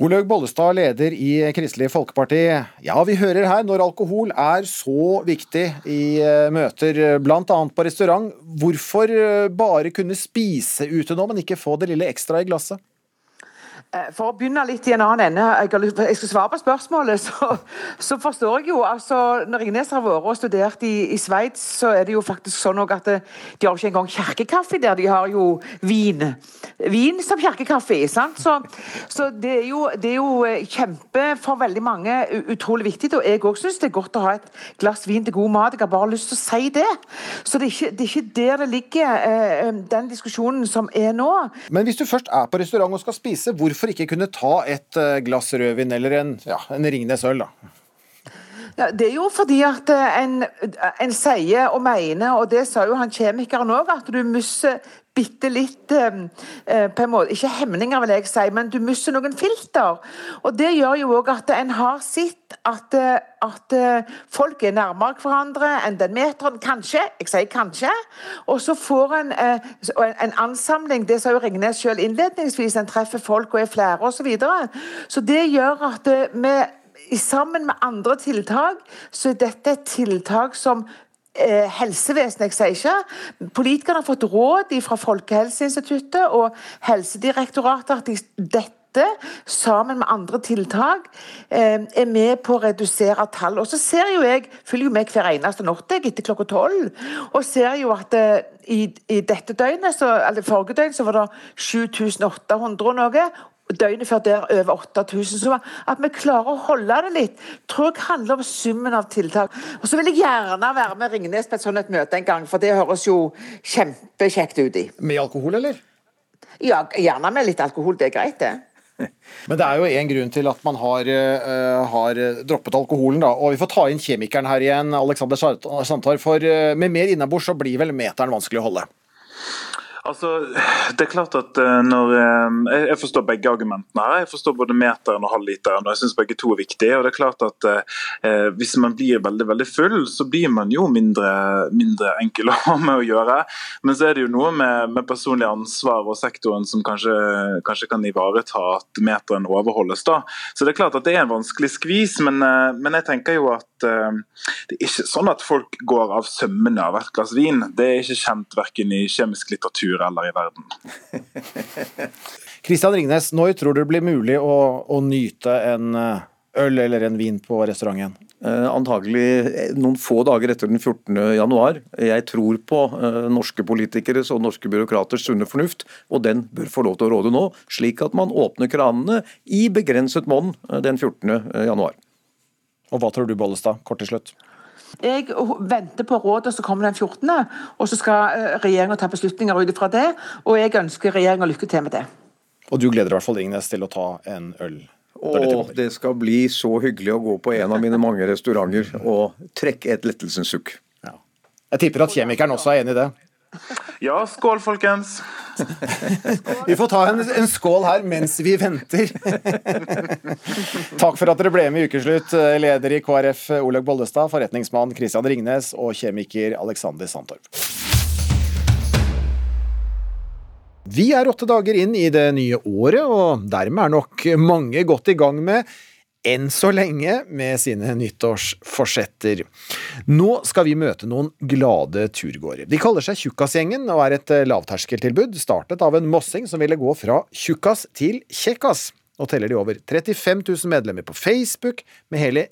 Olaug Bollestad, leder i Kristelig Folkeparti. Ja, vi hører her når alkohol er så viktig i eh, møter, bl.a. på restaurant. Hvorfor eh, bare kunne spise ute nå, men ikke få det lille ekstra i glasset? Eh, for å begynne litt i en annen ende, jeg, skal svare på spørsmålet, så, så forstår jeg jo altså, Når Ringnes har vært og studert i, i Sveits, så er det jo faktisk sånn at de har ikke engang kirkekaffe der. De har jo vin. Vin som kirkekaffe. sant? Så, så det, er jo, det, er jo, eh, kjempe for veldig mange utrolig viktig. Og jeg òg syns det er godt å ha et glass vin til god mat. Jeg har bare lyst til å si det. Så det er ikke, det er ikke der det ligger, eh, den diskusjonen som er nå. Men hvis du først er på restaurant og skal spise, hvorfor ikke kunne ta et eh, glass rødvin eller en, ja, en Ringnes øl, da? Ja, Det er jo fordi at eh, en, en sier og mener, og det sa jo han kjemikeren òg, at du mister bitte litt eh, eh, på en måte, Ikke hemninger, vil jeg si, men du mister noen filter. Og Det gjør jo òg at en har sett at, eh, at folk er nærmere hverandre enn den meteren. Kanskje. Jeg sier kanskje. Og så får en en, en ansamling. Det sa jo Ringnes selv innledningsvis. En treffer folk og er flere osv. Så, videre. så det gjør at vi sammen med andre tiltak, så er dette et tiltak som eh, helsevesenet, jeg sier ikke. Politikerne har fått råd fra Folkehelseinstituttet og Helsedirektoratet at de, dette sammen med andre tiltak eh, er med på å redusere tall. Og så ser jo jeg, følger jo med hver eneste natt etter klokka tolv, og ser jo at eh, i, i, dette døgnet, så, eller forrige døgn så var det 7800 og noe, døgnet før der over 8000. Så at vi klarer å holde det litt, tror jeg handler om summen av tiltak. Og så vil jeg gjerne være med Ringnes på et sånt et møte en gang, for det høres jo kjempekjekt ut i. Med alkohol, eller? Ja, gjerne med litt alkohol. Det er greit, det. Men det er jo en grunn til at man har, uh, har, droppet alkoholen, da. Og vi får ta inn kjemikeren her igjen, Alexander Santar. For uh, med mer innabords så blir vel meteren vanskelig å holde? Altså, det er klart at eh, når eh, Jeg forstår begge argumentene her. Jeg forstår både meteren og halvliteren, og jeg syns begge to er viktige. og det er klart at eh, Hvis man blir veldig veldig full, så blir man jo mindre, mindre enkel å ha med å gjøre. Men så er det jo noe med, med personlig ansvar og sektoren som kanskje, kanskje, kan ivareta at meteren overholdes. da. Så det er klart at det er en vanskelig skvis, men, eh, men jeg tenker jo at eh, det er ikke sånn at folk går av sømmene av hvert glass vin. Det er ikke kjent verken i kjemisk litteratur kultur eller i verden. Kristian Ringnes, når tror du det blir mulig å, å nyte en eh, øl eller en vin på restauranten? Eh, antagelig eh, noen få dager etter den 14. januar. Jeg tror på eh, norske politikeres og norske byråkraters sunne fornuft, og den bør få lov til å råde nå, slik at man åpner kranene i begrenset monn den 14. januar. Og hva tror du, Bollestad, kort til slutt? Jeg venter på rådet som kommer den 14., og så skal eh, regjeringa ta beslutninger ut ifra det. Og jeg ønsker regjeringa lykke til med det. Og du gleder i hvert fall Ingnes til å ta en øl? Og det skal bli så hyggelig å gå på en av mine mange restauranter og trekke et lettelsens sukk. Ja. Jeg tipper at kjemikeren også er enig i det? Ja, skål, folkens. vi får ta en, en, skål her mens vi venter. Takk for at dere ble med i Ukeslutt, leder i KrF Olaug Bollestad, forretningsmann Christian Ringnes og kjemiker Alexander Sandtorp. Vi er åtte dager inn i det nye året, og dermed er nok mange godt i gang med enn så lenge med sine nyttårsforsetter. Nå skal vi møte noen glade turgåere. De kaller seg Tjukkasgjengen og er et lavterskeltilbud startet av en mossing som ville gå fra tjukkas til kjekkas. Nå teller de over 35 000 medlemmer på Facebook, med hele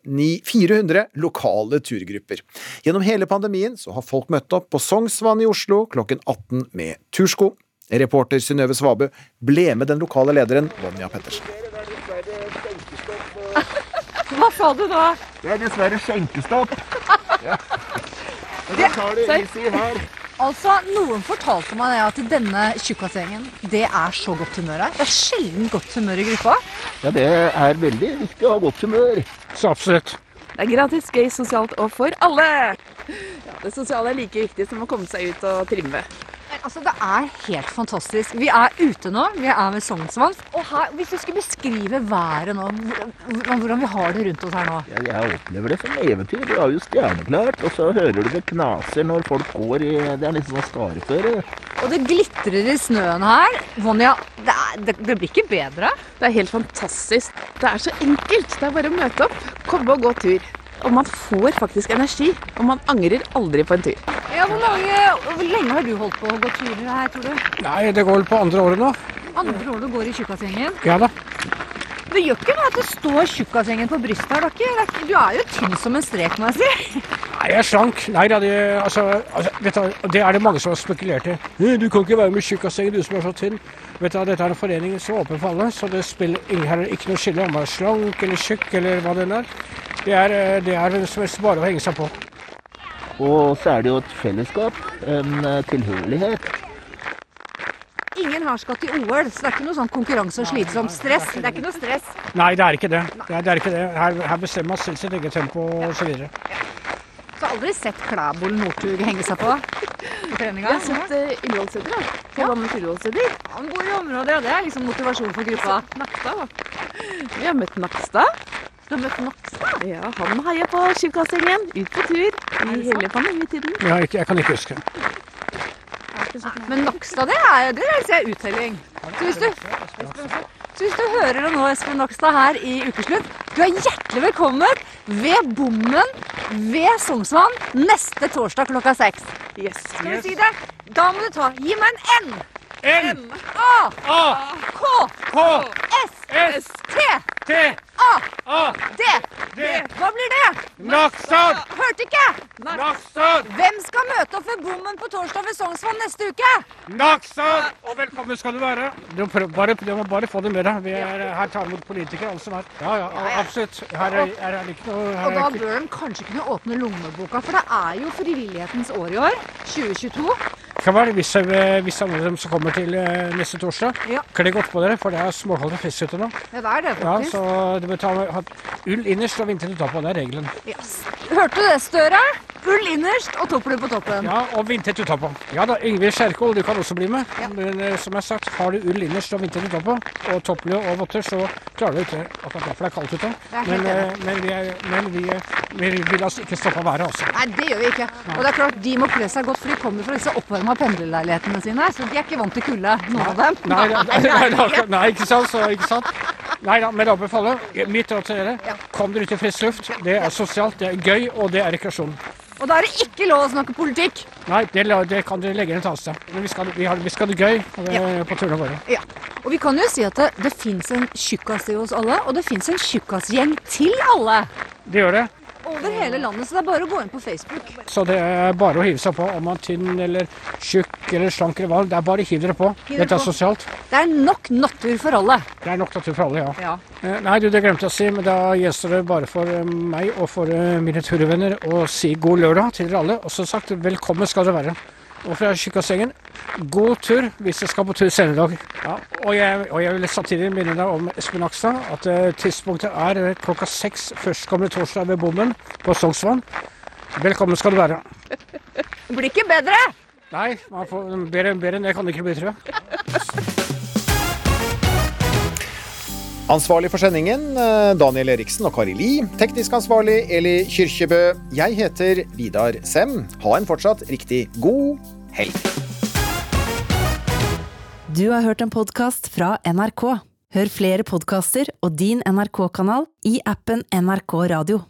400 lokale turgrupper. Gjennom hele pandemien så har folk møtt opp på Sognsvann i Oslo klokken 18 med tursko. Reporter Synnøve Svabø ble med den lokale lederen Vonja Pettersen. Hva sa du nå? Det er dessverre skjenkestopp. Ja. Men da tar i her. Altså, Noen fortalte meg at denne tjukkasgjengen, det er så godt humør her. Det er sjelden godt humør i gruppa. Ja, det er veldig viktig å ha godt humør. Så absolutt. Det er gratis, gøy, sosialt og for alle. Ja, det sosiale er like viktig som å komme seg ut og trimme. Altså, Det er helt fantastisk. Vi er ute nå. Vi er ved Sognsvann. Og her, Hvis du skulle beskrive været nå, hvordan, hvordan vi har det rundt oss her nå? Ja, jeg opplever det som eventyr. Det er jo stjerneklart. Og så hører du det knaser når folk går i Det er litt sånn skareføre. Og det glitrer i snøen her. Vonja, det, er, det, det, blir ikke bedre? Det er helt fantastisk. Det er så enkelt. Det er bare å møte opp, komme og gå tur. Og man får faktisk energi. Og man angrer aldri på en tur. Ja, hvor, mange, hvor lenge har du holdt på å gå turer her, tror du? Nei, Det går vel på andre året nå. Andre året du går i Tjukkasgjengen? Ja da. Det gjør ikke noe at det står Tjukkasgjengen på brystet her. dere. du er jo tynn som en strek, må jeg si. Nei, jeg er slank. Nei da, det, altså, altså, du, det er det mange som har spekulert i. Du kan ikke være med i Tjukkasgjengen, du som er så tynn. Vet du, Dette er en forening som er åpen for alle, så det spiller ingen, her ikke noe skille om man er slank eller tjukk eller hva det er. Det er, eh, det er bare å henge seg på. Og så er det jo et fellesskap, en eh, tilhørighet. ingen her skal til OL, så det er ikke noe sånn konkurranse og slitsomt stress. Det er ikke noe stress. Nei, det er ikke det. Det er, det er ikke det. Her, her bestemmer man selv sitt eget tempo osv. Så har aldri sett Klæbol Northug henge seg på på treninga. Jeg har sett uh, Ullevålsæter, da. På Ja. Bandet Ullevålsæter. Han bor i området, og det er liksom motivasjon for gruppa. Nakstad, da. Vi har møtt Nakstad. Du har møtt Nakstad? Ja, han heier på Tjukkasgjengen. Ut på tur i hele pandemietiden. Jeg, har ikke- jeg kan ikke huske. Men Nakstad, det er det er ser jeg uttelling. Så hvis, du, så hvis du hører det nå, Espen Nakstad, her i Ukeslutt, du er hjertelig velkommen ved bommen ved Sognsvann neste torsdag klokka seks. Yes. Skal vi si det? Da må du ta Gi meg en N. N. A. A. K. K. S. S. T. T. A. A. D. D. Hva blir det? Nakstad! Hørte ikke! Nakstad! Hvem skal møte opp ved bommen på torsdag ved Sognsvann neste uke? Nakstad! Og velkommen skal du være. Du, må bare, du må bare få det med deg. Vi er, her tar imot politikere, alle som er. Ja, ja, absolutt. Her er, her er ikke noe Og da bør de kanskje kunne åpne lommeboka, for det er jo frivillighetens år i år. 2022. kan være hvis, eh, hvis alle dem som kommer til eh, neste torsdag, Ja. kle godt på dere, for det er småkaldt og fest ute nå. Ja, det er det faktisk. Ja, så du bør ta ull innerst og vinterlig på. Det er regelen. Yes. Hørte du det, Støre? Ull innerst og topple på toppen. Ja, og vindtett utapå. Ja da, Yngvild Skjerkol, du kan også bli med. Men eh, som jeg har sagt, har du ull innerst og vindtett utapå, og topplue og votter, så klarer du ikke akkurat det, for det er kaldt ute. Men, eh, men, vi, er, men vi, er- vi vil altså ikke stoppe været, også. Nei, det gjør vi ikke. Og det er klart, de må kle seg godt, for de kommer fra disse oppvarma pendlerleilighetene sine, så de er ikke vant til kulde, noen av dem. Nei, nei, nei, nei, ikke sant? Så, ikke sant? Nei da, men da anbefaler mitt råd til dere. Kom dere ut i frisk luft. Det er sosialt, det er gøy, og det er rekreasjon. Og da er det ikke lov å snakke politikk. Nei, det, det kan dere legge inn et annet sted. Men vi skal, vi, har, vi skal det gøy ja. på turene våre. Ja. Og vi kan jo si at det, det fins en tjukkas i oss alle, og det fins en tjukkasgjeng til alle. Det gjør det. Over hele landet, så det er bare å gå inn på Facebook. Så det er bare å hive seg på om man er tynn eller tjukk eller slank eller hva. Det er bare å hive dere på. Hiver Dette er på. sosialt. Det er nok natur for alle. Det er nok natur for alle, ja. Ja. Eh, Nei, du, det glemte jeg å si, men da gjenstår det bare for eh, meg og for eh, mine turvenner å si god lørdag til dere alle. Og som sagt, velkommen skal dere være. Og fra Tjukkasgjengen, god tur hvis jeg skal på tur senere i dag. Ja, og, jeg, og jeg vil samtidig minne deg om Espen Nakstad, at uh, tidspunktet er eh, klokka seks førstkommende torsdag ved bommen på Sognsvann. Velkommen skal du være. Det blir ikke bedre! Nei, man får, bedre, bedre enn det kan det ikke bli, tror jeg. Ansvarlig for sendingen eh, Daniel Eriksen og Kari Li. Teknisk ansvarlig Eli Kyrkjebø. Jeg heter Vidar Sem. Ha en fortsatt riktig god helg. Du har hørt en podkast fra NRK. Hør flere podkaster og din NRK-kanal i appen NRK Radio.